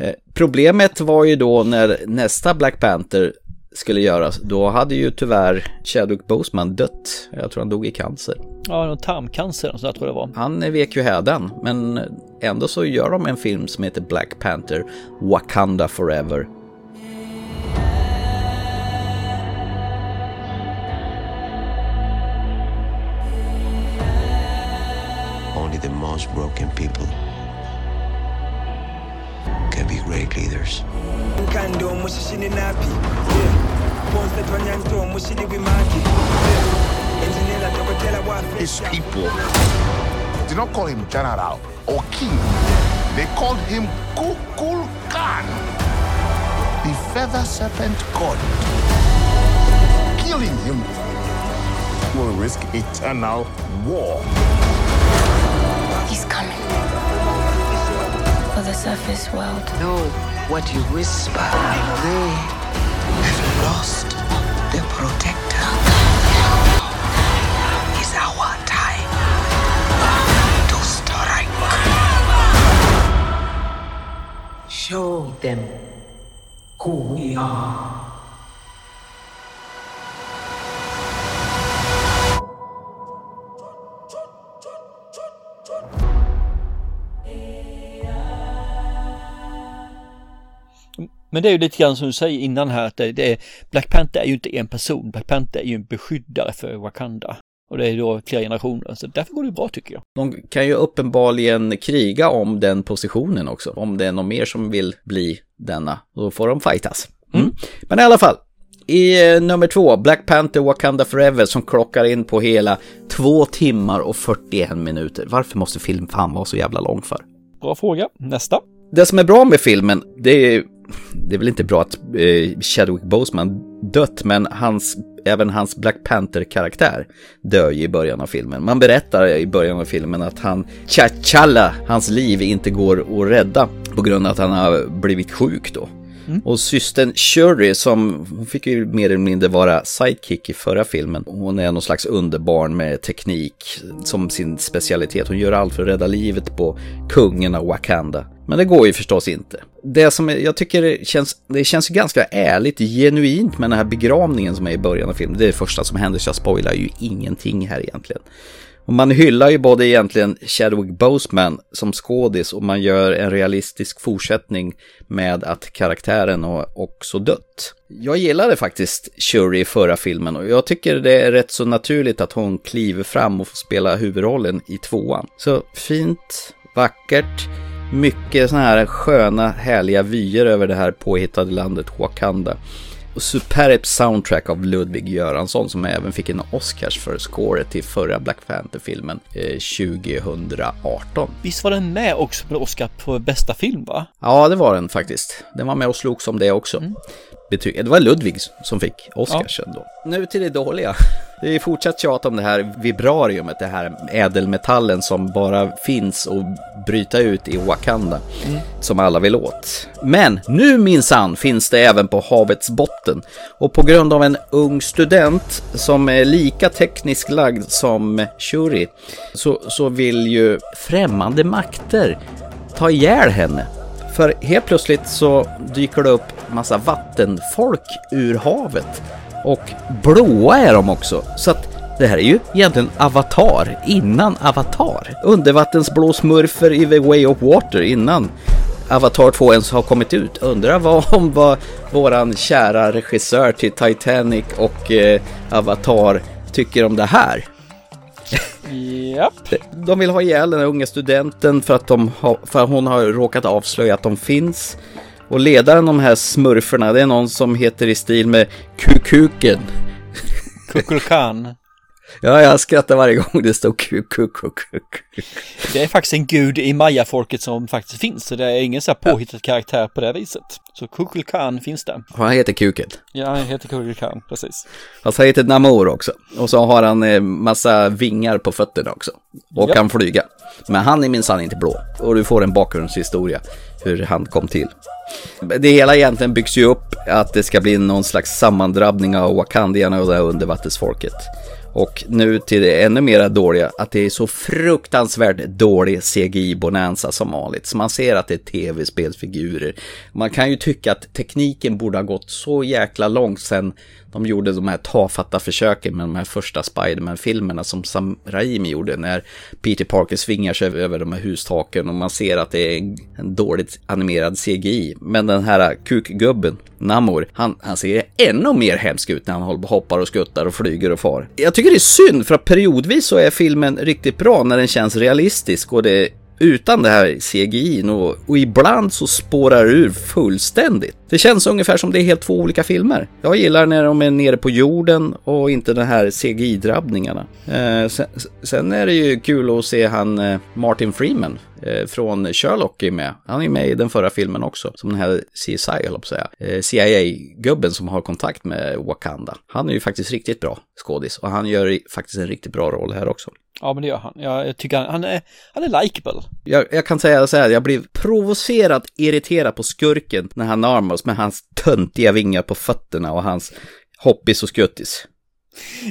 Eh, Problemet var ju då när nästa Black Panther skulle göras, då hade ju tyvärr Chadwick Boseman dött. Jag tror han dog i cancer. Ja, någon tarmcancer, så jag tror det var. Han vek ju hädan, men ändå så gör de en film som heter Black Panther Wakanda Forever. Only the most broken people can be great leaders. His people did not call him general or king. They called him Kukul Khan, the feather serpent god. Killing him will risk eternal war. He's coming. For the surface world. Know what you whisper. They have lost their protector. It's our time to strike. Show them who we are. Men det är ju lite grann som du säger innan här att det, det är, Black Panther är ju inte en person, Black Panther är ju en beskyddare för Wakanda. Och det är då flera generationer, så därför går det bra tycker jag. De kan ju uppenbarligen kriga om den positionen också. Om det är någon mer som vill bli denna, då får de fightas. Mm. Men i alla fall, i eh, nummer två, Black Panther Wakanda Forever som klockar in på hela två timmar och 41 minuter. Varför måste film fan vara så jävla lång för? Bra fråga. Nästa. Det som är bra med filmen, det är, det är väl inte bra att eh, Chadwick Boseman dött, men hans, även hans Black Panther-karaktär dör ju i början av filmen. Man berättar i början av filmen att han, T'Challa, hans liv inte går att rädda på grund av att han har blivit sjuk då. Och systern Shuri som, hon fick ju mer eller mindre vara sidekick i förra filmen. Hon är någon slags underbarn med teknik som sin specialitet. Hon gör allt för att rädda livet på kungen av Wakanda. Men det går ju förstås inte. Det som jag tycker känns, det känns ganska ärligt, genuint med den här begravningen som är i början av filmen. Det är det första som händer, så jag spoilar ju ingenting här egentligen. Och man hyllar ju både egentligen Chadwick Boseman som skådis och man gör en realistisk fortsättning med att karaktären har också dött. Jag gillade faktiskt Shuri i förra filmen och jag tycker det är rätt så naturligt att hon kliver fram och får spela huvudrollen i tvåan. Så fint, vackert, mycket sådana här sköna, härliga vyer över det här påhittade landet Wakanda. Och superb soundtrack av Ludvig Göransson som även fick en Oscars för scoret till förra Black Panther-filmen eh, 2018. Visst var den med också på Oscar på bästa film va? Ja, det var den faktiskt. Den var med och slogs om det också. Betyg. Det var Ludvig som fick Oscars ändå. Nu till det dåliga. Det är fortsatt tjat om det här vibrariumet, det här ädelmetallen som bara finns och bryta ut i Wakanda. Som alla vill åt. Men nu minsann finns det även på havets botten. Och på grund av en ung student som är lika tekniskt lagd som Shuri så, så vill ju främmande makter ta ihjäl henne. För helt plötsligt så dyker det upp massa vattenfolk ur havet. Och blåa är de också. Så att det här är ju egentligen Avatar innan Avatar. Undervattensblå smurfer i The Way of Water innan Avatar 2 ens har kommit ut. Undrar vad om vad våran kära regissör till Titanic och eh, Avatar tycker om det här. Japp. De vill ha ihjäl den här unga studenten för att, de har, för att hon har råkat avslöja att de finns. Och ledaren de här smurferna, det är någon som heter i stil med Kukuken. Kukulkan. Ja, jag skrattar varje gång det står Kukukukuk. Det är faktiskt en gud i mayafolket som faktiskt finns. Så det är ingen så här påhittad karaktär på det viset. Så Kukulkan finns det. Han heter Kuken. Ja, han heter Kukulkan, precis. Fast han heter Namor också. Och så har han eh, massa vingar på fötterna också. Och Ja. kan flyga. Men han är minsann inte blå. Och du får en bakgrundshistoria hur han kom till. Det hela egentligen byggs ju upp att det ska bli någon slags sammandrabbning av wakandierna och det här undervattensfolket. Och nu till det ännu mera dåliga, att det är så fruktansvärt dålig CGI-bonanza som vanligt. Så man ser att det är tv-spelsfigurer. Man kan ju tycka att tekniken borde ha gått så jäkla långt sen de gjorde de här tafatta försöken med de här första Spiderman-filmerna som Sam Raimi gjorde när Peter Parker svingar sig över de här hustaken och man ser att det är en, dåligt animerad CGI. Men den här kukgubben, Namor, han, han ser ännu mer hemsk ut när han hoppar och skuttar och flyger och far. Jag tycker det är synd för att periodvis så är filmen riktigt bra när den känns realistisk och det utan det här CGI och, och ibland så spårar det ur fullständigt. Det känns ungefär som det är helt två olika filmer. Jag gillar när de är nere på jorden och inte den här CGI-drabbningarna. Eh, sen, sen är det ju kul att se han eh, Martin Freeman eh, från Sherlock är med. Han är med i den förra filmen också, som den här CSI höll jag på att säga. Eh, CIA-gubben som har kontakt med Wakanda. Han är ju faktiskt riktigt bra skådis och han gör faktiskt en riktigt bra roll här också. Ja, men det gör han. Jag, jag tycker han, han är, han är likeable. Jag, jag kan säga så här, jag blir provocerat irriterad på skurken när han oss med hans töntiga vingar på fötterna och hans hoppis och skuttis.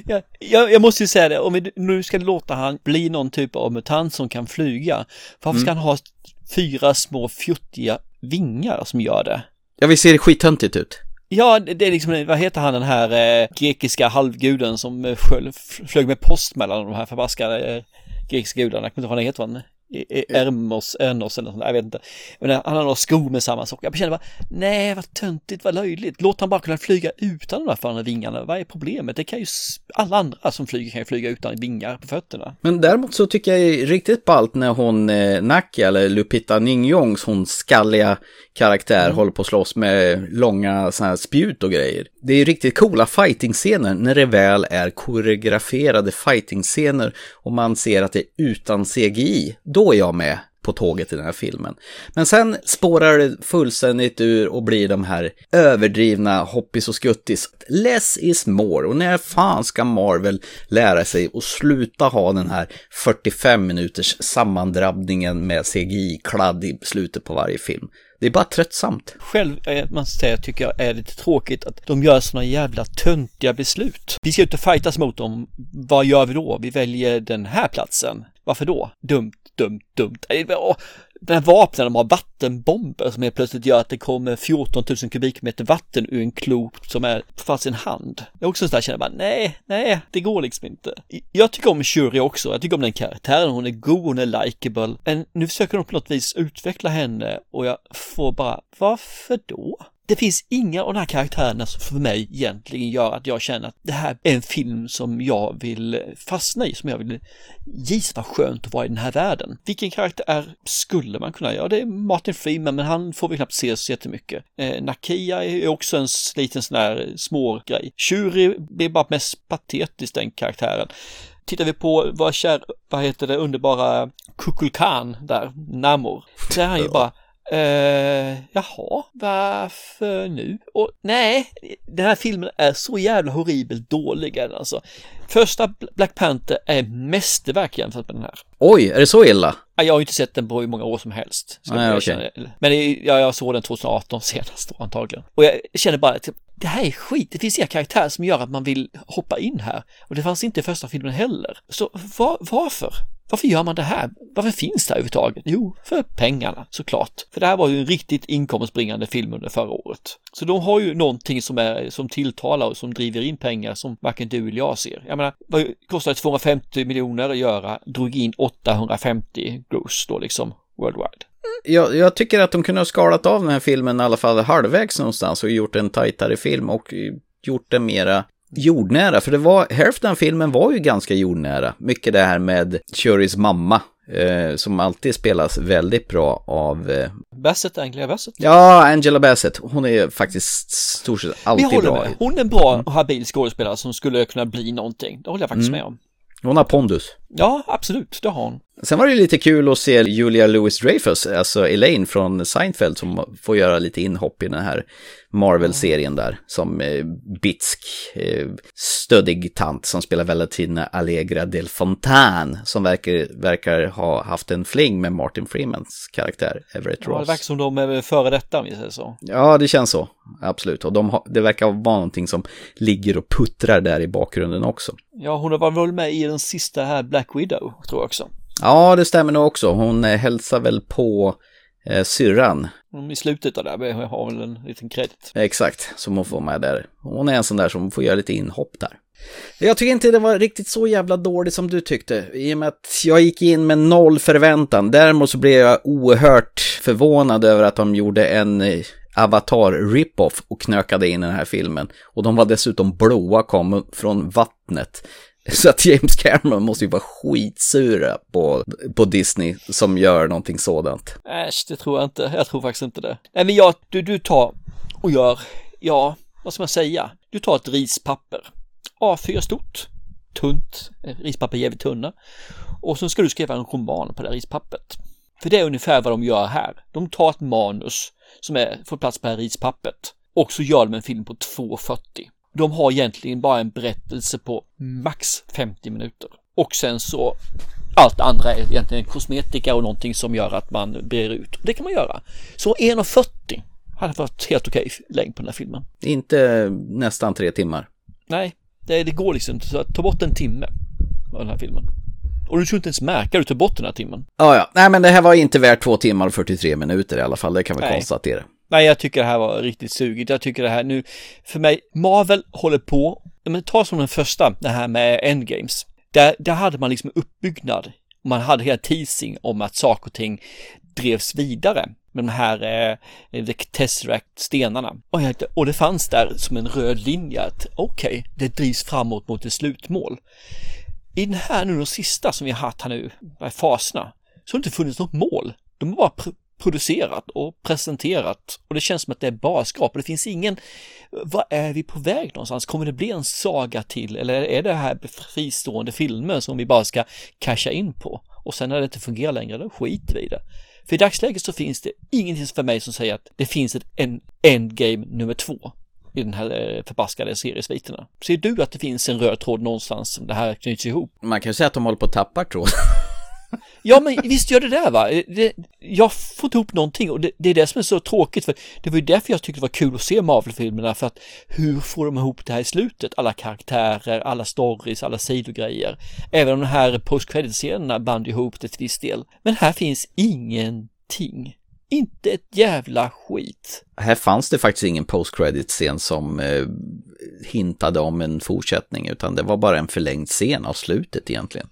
Jag, jag, jag måste ju säga det, om vi nu ska låta han bli någon typ av mutant som kan flyga, varför ska Mm. han ha fyra små fjuttiga vingar som gör det? Ja, vi ser skithöntigt ut. Ja, det är liksom, vad heter han den här eh, grekiska halvguden som eh, sköl, flög med post mellan de här förbaskade eh, grekiska gudarna, jag kommer inte ihåg vad han heter, Ermos, Ernos eller något jag vet inte. Men han har några skor med samma sak. Jag känner bara, nej vad töntigt, vad löjligt. Låt han bara kunna flyga utan de där fan vingarna. Vad är problemet? Det kan ju, alla andra som flyger kan ju flyga utan vingar på fötterna. Men däremot så tycker jag är riktigt ballt när hon, eh, Naki, eller Lupita Nyong'os, hon skalliga karaktär, håller på att slåss med långa såna här spjut och grejer. Det är riktigt coola fighting-scener när det väl är koreograferade fighting-scener och man ser att det är utan CGI. Då då är jag med på tåget i den här filmen. Men sen spårar det fullständigt ur och blir de här överdrivna hoppis och skuttis. Less is more. Och när fan ska Marvel lära sig att sluta ha den här 45 minuters sammandrabbningen med CGI-kladd i slutet på varje film? Det är bara tröttsamt. Själv, eh, man säga, tycker jag är lite tråkigt att de gör såna jävla töntiga beslut. Vi ska ut och fightas mot dem. Vad gör vi då? Vi väljer den här platsen. Varför då? Dumt, dumt, dumt. Äh, den här vapnen, de har vattenbomber som helt plötsligt gör att det kommer 14 000 kubikmeter vatten ur en klot som är fast sin hand. Jag är också en sån där känner bara, nej, nej, det går liksom inte. Jag tycker om Shuri också, jag tycker om den karaktären, hon är god, hon är likeable. Men nu försöker de på något vis utveckla henne och jag får bara, varför då? Det finns inga av de här karaktärerna som för mig egentligen gör att jag känner att det här är en film som jag vill fastna i, som jag vill gissa vad skönt att vara i den här världen. Vilken karaktär skulle man kunna göra? Det är Martin Freeman, men han får vi knappt se så jättemycket. Eh, Nakia är också en liten sån här små grej. Shuri blir bara mest patetisk den karaktären. Tittar vi på vad kär, vad heter det underbara Kukulkan där, Namor, <laughs> så är han ju bara Eh, jaha, varför nu? Och nej, den här filmen är så jävla horribelt dålig alltså. Första Black Panther är mästerverk jämfört med den här. Oj, är det så illa? Ja, Jag har inte sett den på hur många år som helst. Nej, jag erkänna. Men det- ja, jag såg den 2018 senast antagligen. Och jag känner bara att det här är skit. Det finns inga karaktärer som gör att man vill hoppa in här. Och det fanns inte i första filmen heller. Så var, varför? Varför gör man det här? Varför finns det här överhuvudtaget? Jo, för pengarna såklart. För det här var ju en riktigt inkomstbringande film under förra året. Så de har ju någonting som, är, som tilltalar och som driver in pengar som varken du eller jag ser. Jag menar, vad kostade 250 miljoner att göra? Drog in 850 gross då liksom worldwide. Jag, jag tycker att de kunde ha skalat av den här filmen i alla fall halvvägs någonstans och gjort en tajtare film och gjort den mera jordnära. För det var, hälften av filmen var ju ganska jordnära. Mycket det här med Shurys mamma, eh, som alltid spelas väldigt bra av, eh, Bassett, Angela Bassett. ja, Angela Bassett. Hon är faktiskt stort sett alltid bra. med. Hon är en bra och habil skådespelare som skulle kunna bli någonting. Det håller jag faktiskt Mm. med om. Hon har pondus. Ja, absolut, det har hon. Sen var det lite kul att se Julia Louis-Dreyfus, alltså Elaine från Seinfeld, som får göra lite inhopp i den här Marvel-serien där, som eh, bitsk, eh, stöddig tant som spelar Valentina Allegra del Fontane, som verkar, verkar ha haft en fling med Martin Freemans karaktär, Everett Ja, det Ross. verkar som de är före detta om vi säger så. Ja, det känns så. Absolut. Och de har, det verkar vara någonting som ligger och puttrar där i bakgrunden också. Ja, hon var väl med i den sista här Black Widow, tror jag också. Ja, det stämmer nog också. Hon eh, hälsar väl på eh, syrran. I slutet av det här har väl en liten kredit. Exakt, som hon får med där. Hon är en sån där som får göra lite inhopp där. Jag tycker inte det var riktigt så jävla dåligt som du tyckte, i och med att jag gick in med noll förväntan. Däremot så blev jag oerhört förvånad över att de gjorde en eh, Avatar rip-off och knökade in i den här filmen. Och de var dessutom blåa, kom från vattnet. <laughs> Så att James Cameron måste ju vara skitsura på, på Disney som gör någonting sådant. Äsch, det tror jag inte. Jag tror faktiskt inte det. Nej, men jag, du, du tar och gör, ja, vad ska man säga? Du tar ett rispapper, A4 stort, tunt, eh, rispapper jävligt tunna. Och så ska du skriva en roman på det här rispappret. För det är ungefär vad de gör här. De tar ett manus som är, får plats på det här rispappret och så gör de en film på 2.40. De har egentligen bara en berättelse på max 50 minuter. Och sen så allt andra är egentligen kosmetika och någonting som gör att man brer ut. Det kan man göra. Så 1.40 hade varit helt okej längd på den här filmen. Inte nästan tre timmar. Nej, det, det går liksom inte. Så ta bort en timme av den här filmen. Och du skulle inte ens märka att du tar bort den här timmen. Ja, ja. Nej, men det här var inte värt två timmar och 43 minuter i alla fall. Det kan vi Nej. konstatera. Nej, jag tycker det här var riktigt sugigt. Jag tycker det här nu, för mig, Marvel håller på, men ta som den första, det här med Endgames. Där, där hade man liksom uppbyggnad. Man hade hela teasing om att saker och ting drevs vidare med de här eh, The Tesseract-stenarna. Och, och det fanns där som en röd linje att okej, det drivs framåt mot ett slutmål. I den här nu, de sista som vi har haft här nu, faserna, så har det inte funnits något mål. De har bara producerat och presenterat och det känns som att det är bara skrap och det finns ingen, vad är vi på väg någonstans? Kommer det bli en saga till eller är det här fristående filmer som vi bara ska casha in på? Och sen när det inte fungerar längre, då skiter vi i det. För i dagsläget så finns det ingenting för mig som säger att det finns ett en endgame nummer två i den här eh, förbaskade seriesviterna. Ser du att det finns en röd tråd någonstans som det här knyts ihop? Man kan ju säga att de håller på att tappa tråd. <laughs> Ja, men visst gör det där va? Eh, det, jag får inte ihop någonting och det, det är det som är så tråkigt för det var ju därför jag tyckte det var kul att se Marvel-filmerna för att hur får de ihop det här i slutet? Alla karaktärer, alla stories, alla sidogrejer. Även om de här post scenerna band ihop det till viss del. Men här finns ingenting. Inte ett jävla skit. Här fanns det faktiskt ingen post-credit-scen som eh, hintade om en fortsättning, utan det var bara en förlängd scen av slutet egentligen.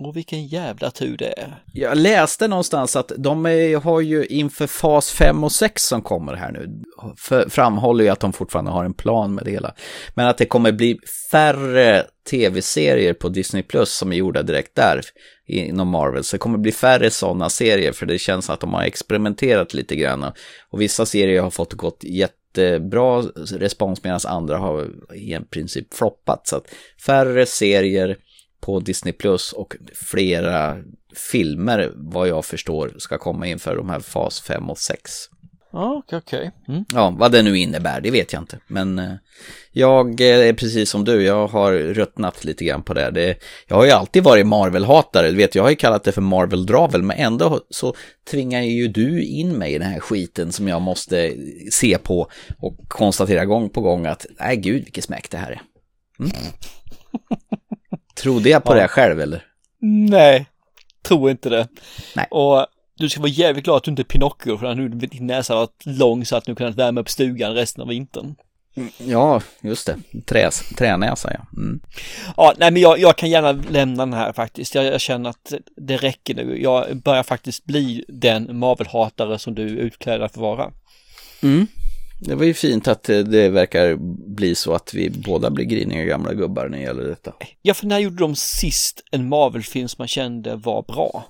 Och vilken jävla tur det är. Jag läste någonstans att de är, har ju inför fas 5 och 6 som kommer här nu, för, framhåller ju att de fortfarande har en plan med det hela. Men att det kommer bli färre tv-serier på Disney Plus som är gjorda direkt där inom Marvel. Så det kommer bli färre sådana serier för det känns att de har experimenterat lite grann. Och vissa serier har fått gått jättebra respons medan andra har i princip floppat. Så att färre serier på Disney Plus och flera filmer, vad jag förstår, ska komma inför de här fas 5 och 6. Ja, okej. Mm. Ja, vad det nu innebär, det vet jag inte. Men eh, jag är precis som du, jag har ruttnat lite grann på det. det jag har ju alltid varit Marvel-hatare, du vet, jag har ju kallat det för Marvel-dravel, men ändå så tvingar ju du in mig i den här skiten som jag måste se på och konstatera gång på gång att, nej gud vilken smäck det här är. Mm. <laughs> Trodde jag på Ja. det själv eller? Nej, tror inte det. Nej. Och du ska vara jävligt glad att du inte är Pinocchio, för nu din näsa har varit lång så att du kunnat värma upp stugan resten av vintern. Ja, just det. Träs, tränäsa ja. Mm. Ja, nej men jag, jag kan gärna lämna den här faktiskt. Jag, jag känner att det räcker nu. Jag börjar faktiskt bli den Marvel-hatare som du utklädda för att vara. Mm. Det var ju fint att det verkar bli så att vi båda blir griniga gamla gubbar när det gäller detta. Ja, för när gjorde de sist en Marvel-film som man kände var bra?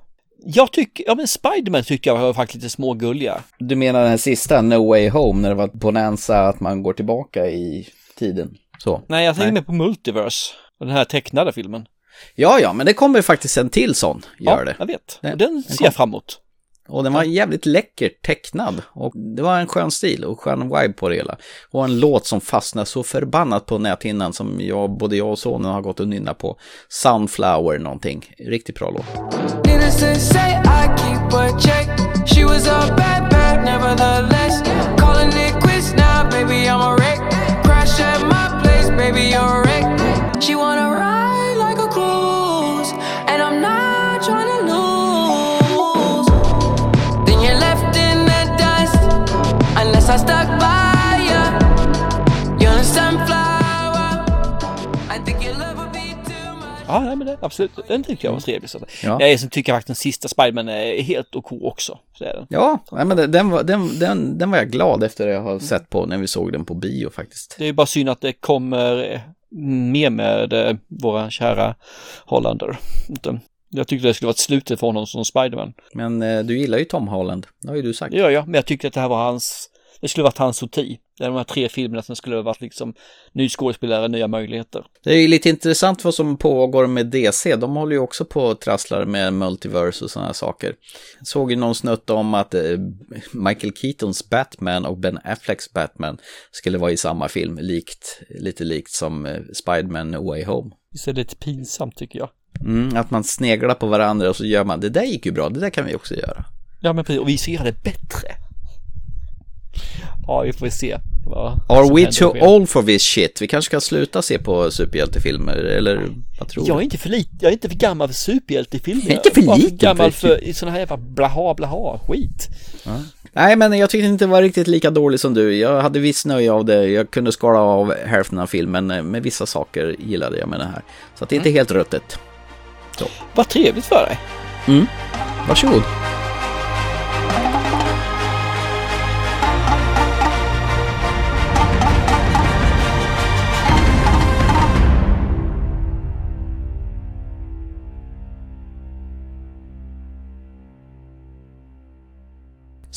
Jag tycker, ja men Spiderman tycker jag var faktiskt lite smågulliga. Du menar den här sista, No Way Home, när det var bonanza att man går tillbaka i tiden? Så. Nej, jag tänker mer på Multiverse. Och den här tecknade filmen. Ja, ja, men det kommer faktiskt en till sån, gör ja, det. jag vet. Den- den ser jag fram emot. Och den var jävligt läckert tecknad. Och det var en skön stil och skön vibe på det hela. Och en låt som fastnade så förbannat på näthinnan som jag, både jag och sonen har gått och nynnat på. Sunflower någonting. Riktigt bra låt. She was a Ja, nej, men det, absolut. Den tycker jag var trevlig. Så. Ja. Jag som tycker faktiskt den sista Spiderman är helt OK också. Så är den. Ja, nej, men den var, den, den, den var jag glad efter jag har sett på när vi såg den på bio faktiskt. Det är bara synd att det kommer mer med eh, våra kära Hollander. Jag tyckte det skulle vara ett slutet för honom som Spiderman. Men eh, du gillar ju Tom Holland, det har ju du sagt. Gör jag, men jag tyckte att det här var hans, det skulle varit hans sorti. Det är de här tre filmerna som skulle ha varit liksom ny skådespelare, nya möjligheter. Det är ju lite intressant vad som pågår med DC. De håller ju också på och trasslar med multiverse och sådana saker. Jag såg ju någon snutt om att eh, Michael Keatons Batman och Ben Afflecks Batman skulle vara i samma film, likt, lite likt som eh, Spiderman No Way Home. Det är lite pinsamt tycker jag. Mm, att man sneglar på varandra och så gör man, det där gick ju bra, det där kan vi också göra. Ja men precis, och vi göra det bättre. Ja, vi får se. vad Are we too old for this shit? Vi kanske ska sluta se på superhjältefilmer, eller vad tror Jag är du? inte för lite, jag är inte för gammal för superhjältefilmer. Jag är inte för Jag bara liten gammal för- för, sådana här jävla blaha blaha skit. Nej, men jag tyckte inte det var riktigt lika dålig som du. Jag hade viss nöje av det. Jag kunde skala av hälften av filmen, men med vissa saker gillade jag med det här. Så att det är inte helt ruttet. Vad trevligt för dig. Mm. Varsågod.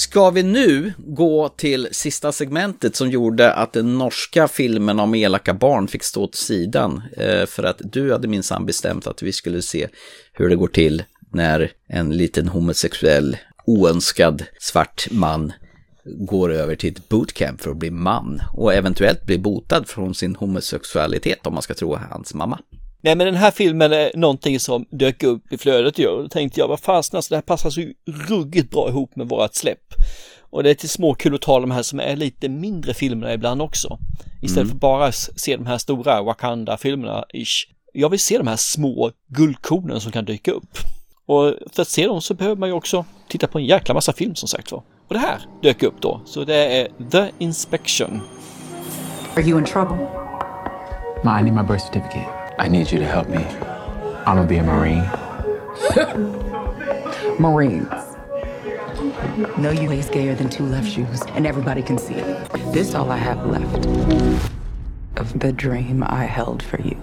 Ska vi nu gå till sista segmentet som gjorde att den norska filmen om elaka barn fick stå åt sidan? Eh, för att du hade minsann bestämt att vi skulle se hur det går till när en liten homosexuell oönskad svart man går över till ett bootcamp för att bli man och eventuellt bli botad från sin homosexualitet om man ska tro hans mamma. Nej men den här filmen är någonting som dök upp i flödet ju. Då tänkte jag, vad fasen alltså, det här passar så ruggigt bra ihop med vårat släpp. Och det är till små kul att ta de här som är lite mindre filmerna ibland också. Istället Mm. för bara se de här stora Wakanda-filmerna ish. Jag vill se de här små guldkornen som kan dyka upp. Och för att se dem så behöver man ju också titta på en jäkla massa film som sagt var. Och det här dök upp då. Så det är The Inspection. Are you in trouble? Ma, I need my birth certificate. I need you to help me. I'm gonna be a Marine. <laughs> Marines. No, you lace gayer than two left shoes, and everybody can see it. This all I have left of the dream I held for you.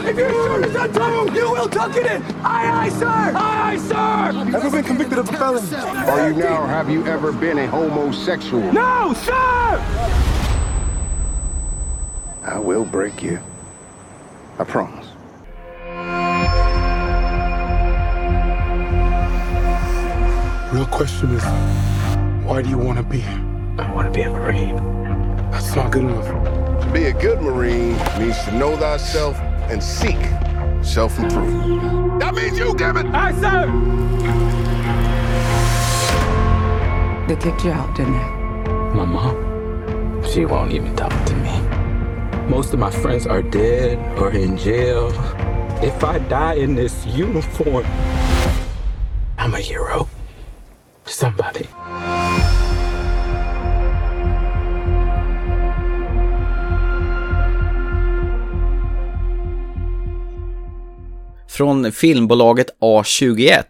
If you're sure it's not trouble, you will tuck it in. Aye, aye, sir. Aye, aye, sir. Ever been convicted of a felony? Are you now or have you ever been a homosexual? No, sir. I will break you. I promise. Real question is, why do you want to be here? I want to be a Marine. That's not good enough. To be a good Marine means to know thyself and seek self improvement. That means you, damn it! Aye, sir! They kicked you out, didn't they? My mom, she won't even talk to me. Most of my friends are dead or in jail. If I die in this uniform, I'm a hero. Somebody. Från filmbolaget A21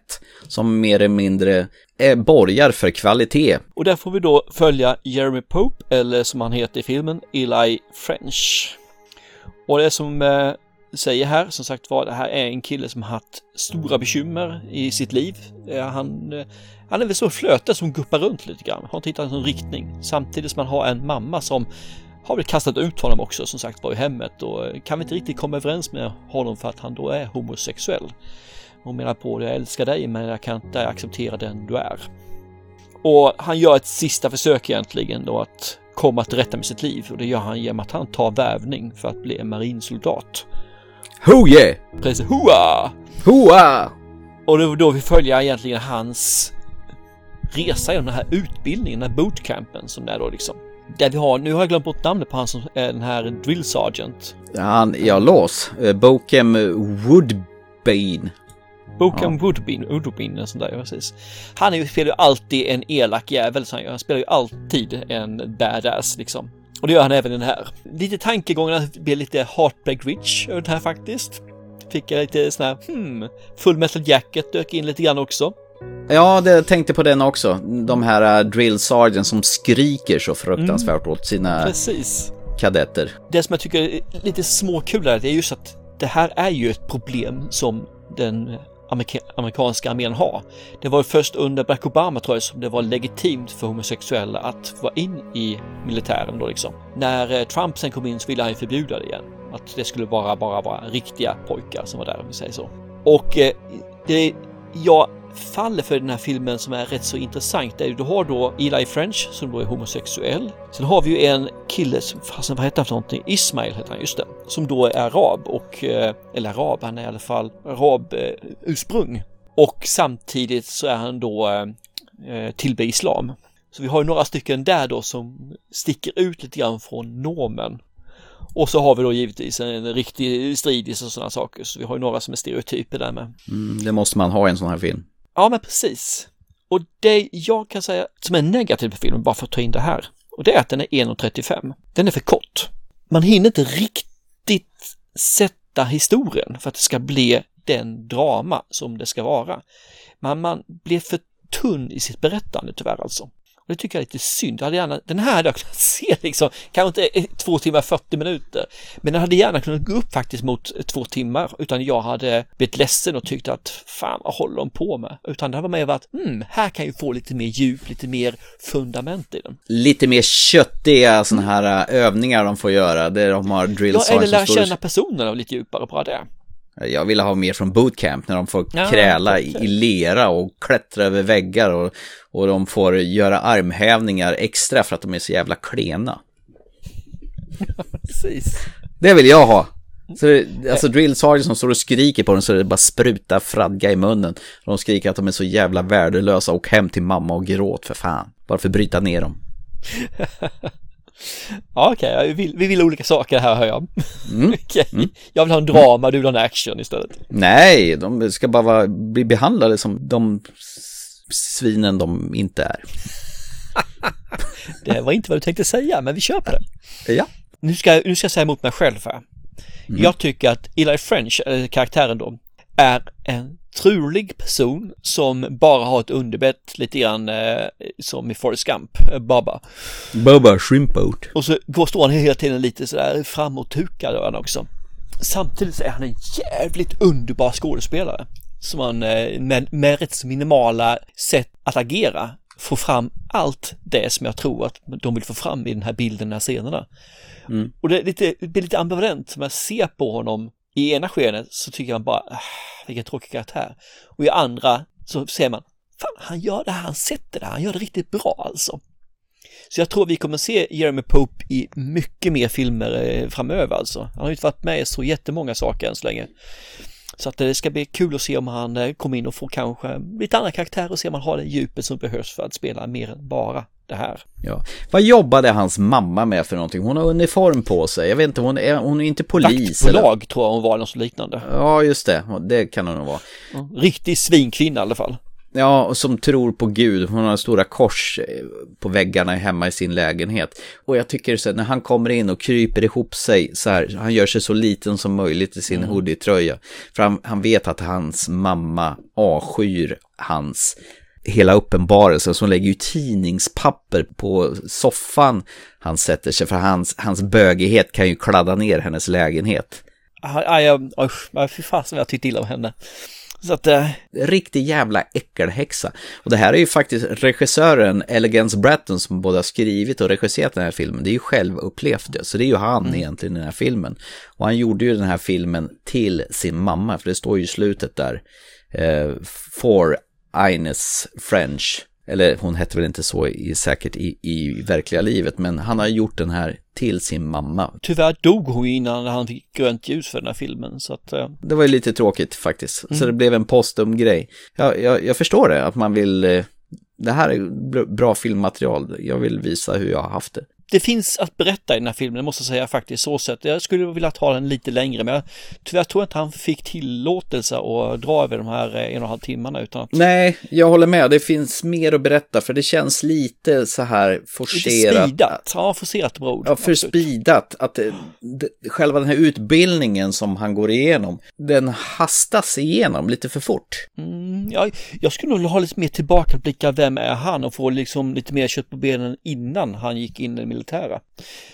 som mer eller mindre är borgar för kvalitet. Och där får vi då följa Jeremy Pope, eller som han heter i filmen, Eli French. Och det som eh, säger här, som sagt var, det här är en kille som haft stora bekymmer i sitt liv. Eh, han, eh, han är väl så flöte som guppar runt lite grann, har inte hittat någon riktning. Samtidigt som han har en mamma som har väl kastat ut honom också som sagt var i hemmet och eh, kan vi inte riktigt komma överens med honom för att han då är homosexuell. Hon menar på jag älskar dig men jag kan inte acceptera den du är. Och han gör ett sista försök egentligen då att komma till rätta med sitt liv och det gör han genom att han tar vävning för att bli en marinsoldat. Ho yeah! Precis, hoa! Hoa! Och det är då vi följer egentligen hans resa genom den här utbildningen, den här bootcampen som det är då liksom. Där vi har, nu har jag glömt bort namnet på han som är den här drill sergeant. Han, ja, lås. Eh, Bokem Woodbane. Boken ja. Woodbine, Woodbine och sånt där, precis. Han är ju, spelar ju alltid en elak jävel, så han, han spelar ju alltid en badass liksom. Och det gör han även i den här. Lite det blir lite Heartbreak Rich över den här faktiskt. Fick jag lite sån här, hmm, Full Metal Jacket dök in lite grann också. Ja, det tänkte på den också. De här uh, drill sergeant som skriker så fruktansvärt mm. åt sina Precis. kadetter. Det som jag tycker är lite småkul är just att det här är ju ett problem som den amerika amerikanska armén ha. Det var först under Barack Obama tror jag som det var legitimt för homosexuella att vara in i militären då liksom. När eh, Trump sen kom in så ville han ju förbjuda det igen. Att det skulle bara, bara vara riktiga pojkar som var där om vi säger så. Och eh, det jag fall för den här filmen som är rätt så intressant är du har då Eli French som då är homosexuell. Sen har vi ju en kille, som, fasen vad heter han för någonting? Ismail heter han, just det. Som då är arab och, eh, eller arab, han är i alla fall arab eh, ursprung. Och samtidigt så är han då eh, eh tillbe islam. Så vi har ju några stycken där då som sticker ut lite grann från normen. Och så har vi då givetvis en riktig stridis och sådana saker. Så vi har ju några som är stereotyper där med. Mm, det måste man ha i en sån här film. Ja, men precis. Och det jag kan säga som är negativt med filmen, bara för att ta in det här, och det är att den är 1.35. Den är för kort. Man hinner inte riktigt sätta historien för att det ska bli den drama som det ska vara. Men man blir för tunn i sitt berättande tyvärr alltså. Det tycker jag är lite synd. Jag hade gärna, den här hade jag kunnat <laughs> se liksom, kanske inte två timmar 40 minuter, men den hade gärna kunnat gå upp faktiskt mot två timmar utan jag hade blivit ledsen och tyckt att fan vad håller de på med? Utan det hade mer varit, mm, här kan ju få lite mer djup, lite mer fundament i den. Lite mer köttiga sådana här äh, övningar de får göra, där de har drill Ja, eller lära känna personerna lite djupare, bara det. Jag ville ha mer från bootcamp när de får ja, kräla i, i lera och klättra över väggar och, och de får göra armhävningar extra för att de är så jävla klena. Precis. Det vill jag ha. Så det, alltså drill sergeant som står och skriker på dem så det bara sprutar fradga i munnen. De skriker att de är så jävla värdelösa och hem till mamma och gråt för fan. Bara för att bryta ner dem. <laughs> Ja, okej, okay. vi, vi vill olika saker här hör jag. Mm. <laughs> okay. mm. Jag vill ha en drama, du vill ha en action istället. Nej, de ska bara vara, bli behandlade som de svinen de inte är. <laughs> det var inte vad du tänkte säga, men vi köper det. Ja. Nu ska, nu ska jag säga emot mig själv här. Mm. Jag tycker att Eli French, karaktären då, är en trulig person som bara har ett underbett lite grann eh, som i Forrest Gump, eh, Baba. Baba Shrimpoat. Och så går, står han hela tiden lite sådär framåtukad han också. Samtidigt så är han en jävligt underbar skådespelare. Som han eh, med, med rätt minimala sätt att agera får fram allt det som jag tror att de vill få fram i den här bilden, de här scenerna. Mm. Och det, är lite, det blir lite ambivalent som jag ser på honom i ena skenet så tycker man bara, ah, vilken tråkig karaktär. Och i andra så ser man, fan han gör det här, han sätter det här, han gör det riktigt bra alltså. Så jag tror vi kommer se Jeremy Pope i mycket mer filmer eh, framöver alltså. Han har ju inte varit med i så jättemånga saker än så länge. Så att eh, det ska bli kul att se om han eh, kommer in och får kanske lite andra karaktärer och se om han har det djupet som behövs för att spela mer än bara det här. Ja. Vad jobbade hans mamma med för någonting? Hon har uniform på sig. Jag vet inte, hon är, hon är inte polis. Vaktbolag eller? tror jag hon var, något liknande. Ja, just det. Det kan hon nog vara. Riktig svinkvinna i alla fall. Ja, och som tror på Gud. Hon har stora kors eh, på väggarna hemma i sin lägenhet. Och jag tycker så när han kommer in och kryper ihop sig så här, han gör sig så liten som möjligt i sin mm. hoodie-tröja. För han, han vet att hans mamma avskyr hans hela uppenbarelsen. Så hon lägger ju tidningspapper på soffan han sätter sig. För hans, hans bögighet kan ju kladda ner hennes lägenhet. Aj, aj, aj, fy fasen jag tyckte illa om henne. Så att, äh... Riktig jävla äckelhäxa. Och det här är ju faktiskt regissören Elegance Bratton som både har skrivit och regisserat den här filmen. Det är ju själv upplevt det. Så det är ju han mm. egentligen i den här filmen. Och han gjorde ju den här filmen till sin mamma. För det står ju i slutet där. Eh, for Ines French. Eller hon hette väl inte så i, säkert i, i verkliga livet, men han har gjort den här till sin mamma. Tyvärr dog hon innan han fick grönt ljus för den här filmen, så att... Uh... Det var ju lite tråkigt faktiskt, mm. så det blev en postum-grej. Jag, jag, jag, förstår det, att man vill... Eh, det här är bra filmmaterial, jag vill visa hur jag har haft det det finns att berätta i den här filmen, måste jag säga faktiskt så sätt. Jag skulle vilja ta den lite längre, men jag, tyvärr tror jag inte han fick tillåtelse att dra över de här en och en halv timmarna utan att... Nej, jag håller med. Det finns mer att berätta, för det känns lite så här forcerat. Lite speedat, ja, forcerat bra ord. Ja, för speedat. Att det, det, själva den här utbildningen som han går igenom, den hastas igenom lite för fort. Mm, ja, jag skulle nog ha lite mer tillbakablickar, vem är han? Och få liksom lite mer kött på benen innan han gick in i militära.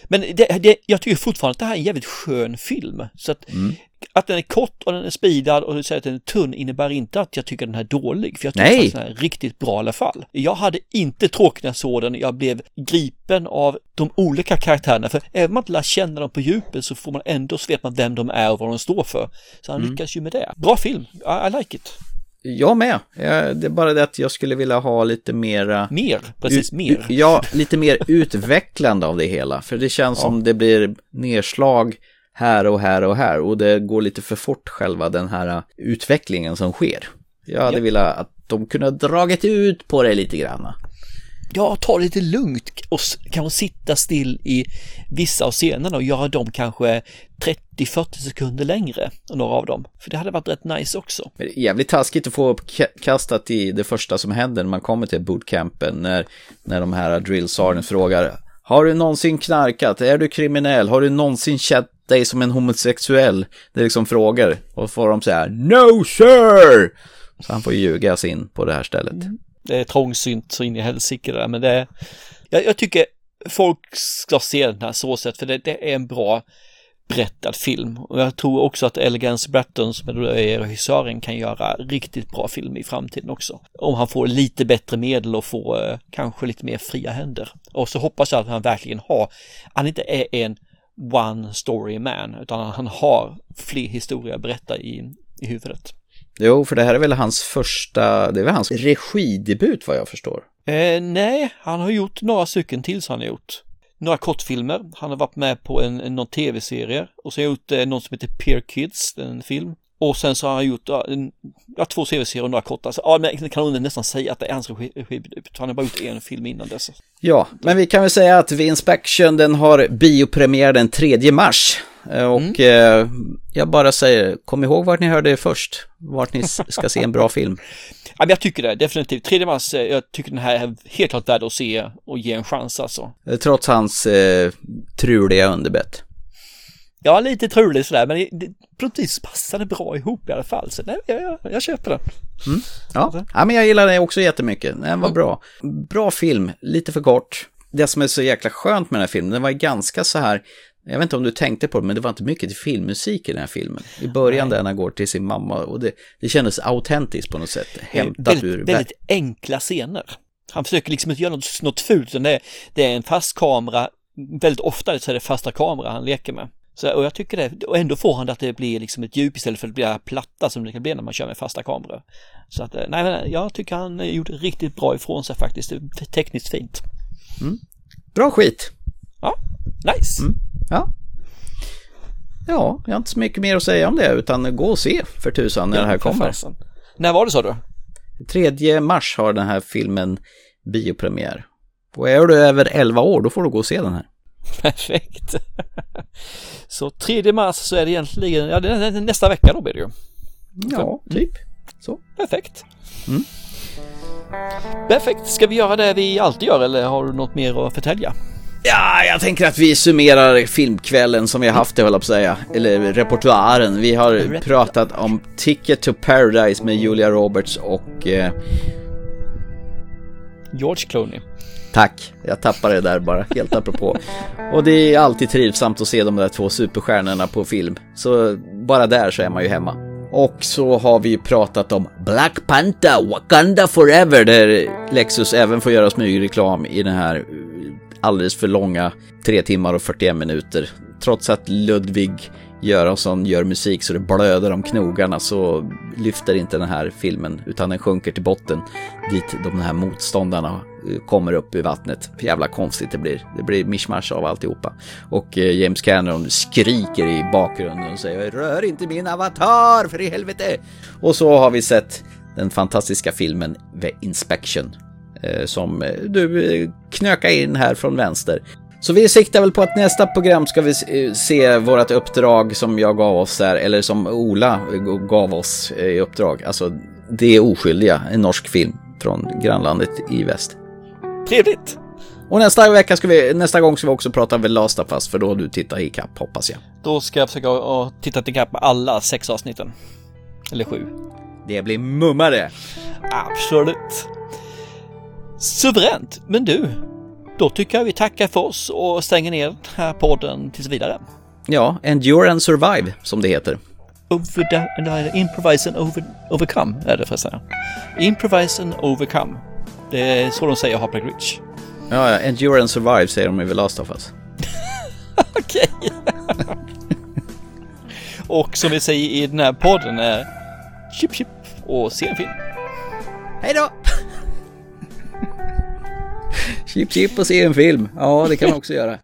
Men det, det, jag tycker fortfarande att det här är en jävligt skön film. Så att, mm. att den är kort och den är speedad och du säger att den är tunn innebär inte att jag tycker den här är dålig. För jag tycker att den är riktigt bra i alla fall. Jag hade inte tråkigt när jag såg den. Jag blev gripen av de olika karaktärerna. För även om man inte lär känna dem på djupet så får man ändå så vet man vem de är och vad de står för. Så han mm. lyckas ju med det. Bra film. I, I like it. Jag med. det är bara det att jag skulle vilja ha lite mera... Mer, precis, mer. Ja, lite mer utvecklande av det hela. För det känns ja. som det blir nedslag här och här och här. Och det går lite för fort själva den här utvecklingen som sker. Jag hade ja. velat att de kunde ha dragit ut på det lite grann ja, ta det lite lugnt och kanske sitta still i vissa av scenerna och göra dem kanske 30-40 sekunder längre, några av dem. För det hade varit rätt nice också. Jävligt taskigt att få kastat i det första som händer när man kommer till bootcampen, när, när de här drillsaren frågar Har du någonsin knarkat? Är du kriminell? Har du någonsin känt dig som en homosexuell? Det är liksom frågor. Och får de säga No sir! Så han får ljuga sig in på det här stället. Mm det är trångsynt så in i helsike där, men det är, jag, jag, tycker folk ska se den här så sett, för det, det, är en bra berättad film. Och jag tror också att Elegance Bratton som är regissören kan göra riktigt bra film i framtiden också. Om han får lite bättre medel och får eh, kanske lite mer fria händer. Och så hoppas jag att han verkligen har, han inte är en one story man, utan han har fler historier att berätta i, i huvudet. Jo, för det här är väl hans första, det är väl hans regidebut vad jag förstår. Eh, nej, han har gjort några stycken till så han har gjort. Några kortfilmer, han har varit med på en, en någon tv-serie och så har han gjort eh, någon som heter Peer Kids, en film. Och sen så har han gjort ja, en, ja, två tv-serier och några korta. Så, ja, men kan man nästan säga att det är hans regidebut. Han har bara gjort en film innan dess. Ja, men vi kan väl säga att The Inspection den har biopremiär den 3 mars. Eh, och mm. eh, jag bara säger, kom ihåg vart ni hörde det först. Vart ni <laughs> ska se en bra film. Ja, men jag tycker det, definitivt. 3 mars, eh, jag tycker den här är helt klart värd att se och ge en chans alltså. Trots hans eh, truliga underbett. Ja, lite truligt sådär, men det, på något vis passar det bra ihop i alla fall. Så nej, jag, jag, jag köper det. Mm. Ja. ja, men jag gillar det också jättemycket. Den var bra. Bra film, lite för kort. Det som är så jäkla skönt med den här filmen, den var ganska så här, jag vet inte om du tänkte på det, men det var inte mycket till filmmusik i den här filmen. I början Nej. där han går till sin mamma och det, det kändes autentiskt på något sätt. Hämtat väldigt, ur... Väldigt enkla scener. Han försöker liksom inte göra något, något fult, utan det är, det är en fast kamera. Väldigt ofta så är det fasta kamera han leker med. Så, och jag tycker det, och ändå får han det att det blir liksom ett djup istället för att blir platta som det kan bli när man kör med fasta kameror. Så att, eh, nej men jag tycker han gjorde riktigt bra ifrån sig faktiskt, tekniskt fint. Mm. Bra skit. Ja, nice. Mm. Ja. Ja, jag har inte så mycket mer att säga om det utan gå och se för tusan när Ja, det här kommer. fasen. När var det sa du? 3 mars har den här filmen biopremiär. Och är du över 11 år då får du gå och se den här. Perfekt. Så 3 mars så är det egentligen, ja det är nä- nästa vecka då blir det ju. Ja, typ. Så. Perfekt. Mm. Perfekt, ska vi göra det vi alltid gör eller har du något mer att förtälja? Ja, jag tänker att vi summerar filmkvällen som vi har haft det, höll jag på att säga. Eller repertoaren. Vi har pratat om Ticket to Paradise med Julia Roberts och... Eh, George Clooney. tack, jag tappade det där bara, helt apropå. Och det är alltid trivsamt att se de där två superstjärnorna på film. Så bara där så är man ju hemma. Och så har vi pratat om Black Panther, Wakanda Forever, där Lexus även får göra smygreklam i den här alldeles för långa 3 timmar och 41 minuter. Trots att Ludvig Göransson gör musik så det blöder om knogarna så lyfter inte den här filmen utan den sjunker till botten dit de här motståndarna eh, kommer upp i vattnet. Jävla konstigt det blir. Det blir mischmasch av alltihopa. Och eh, James Cameron skriker i bakgrunden och säger rör inte min avatar för i helvete. Och så har vi sett den fantastiska filmen The Inspection som eh, du eh, knökar in här från vänster. Så vi siktar väl på att nästa program ska vi eh, se vårt uppdrag som jag gav oss där, eller som Ola gav oss i uppdrag. Alltså, Det är oskyldiga, en norsk film från grannlandet i väst. Trevligt! Och nästa vecka ska vi, nästa gång ska vi också prata The Last of Us, för då har du tittat i kapp hoppas jag. Då ska jag försöka titta till kapp med alla sex avsnitten. Eller sju. Det blir mummare! Absolut. Suveränt! Men du, då tycker jag vi tackar för oss och stänger ner den här podden tills vidare. Ja, Endure and Survive, som det heter. Over the, improvise and over, overcome är det förresten. Improvise and overcome. Det är så de säger Harper Rich. Ja, ja, Endure and Survive säger de i The Last of Us. <laughs> Okej. och som vi säger i den här podden är chip chip och se en film. Hej då! Chip chip och se en film. Ja, det kan man också göra.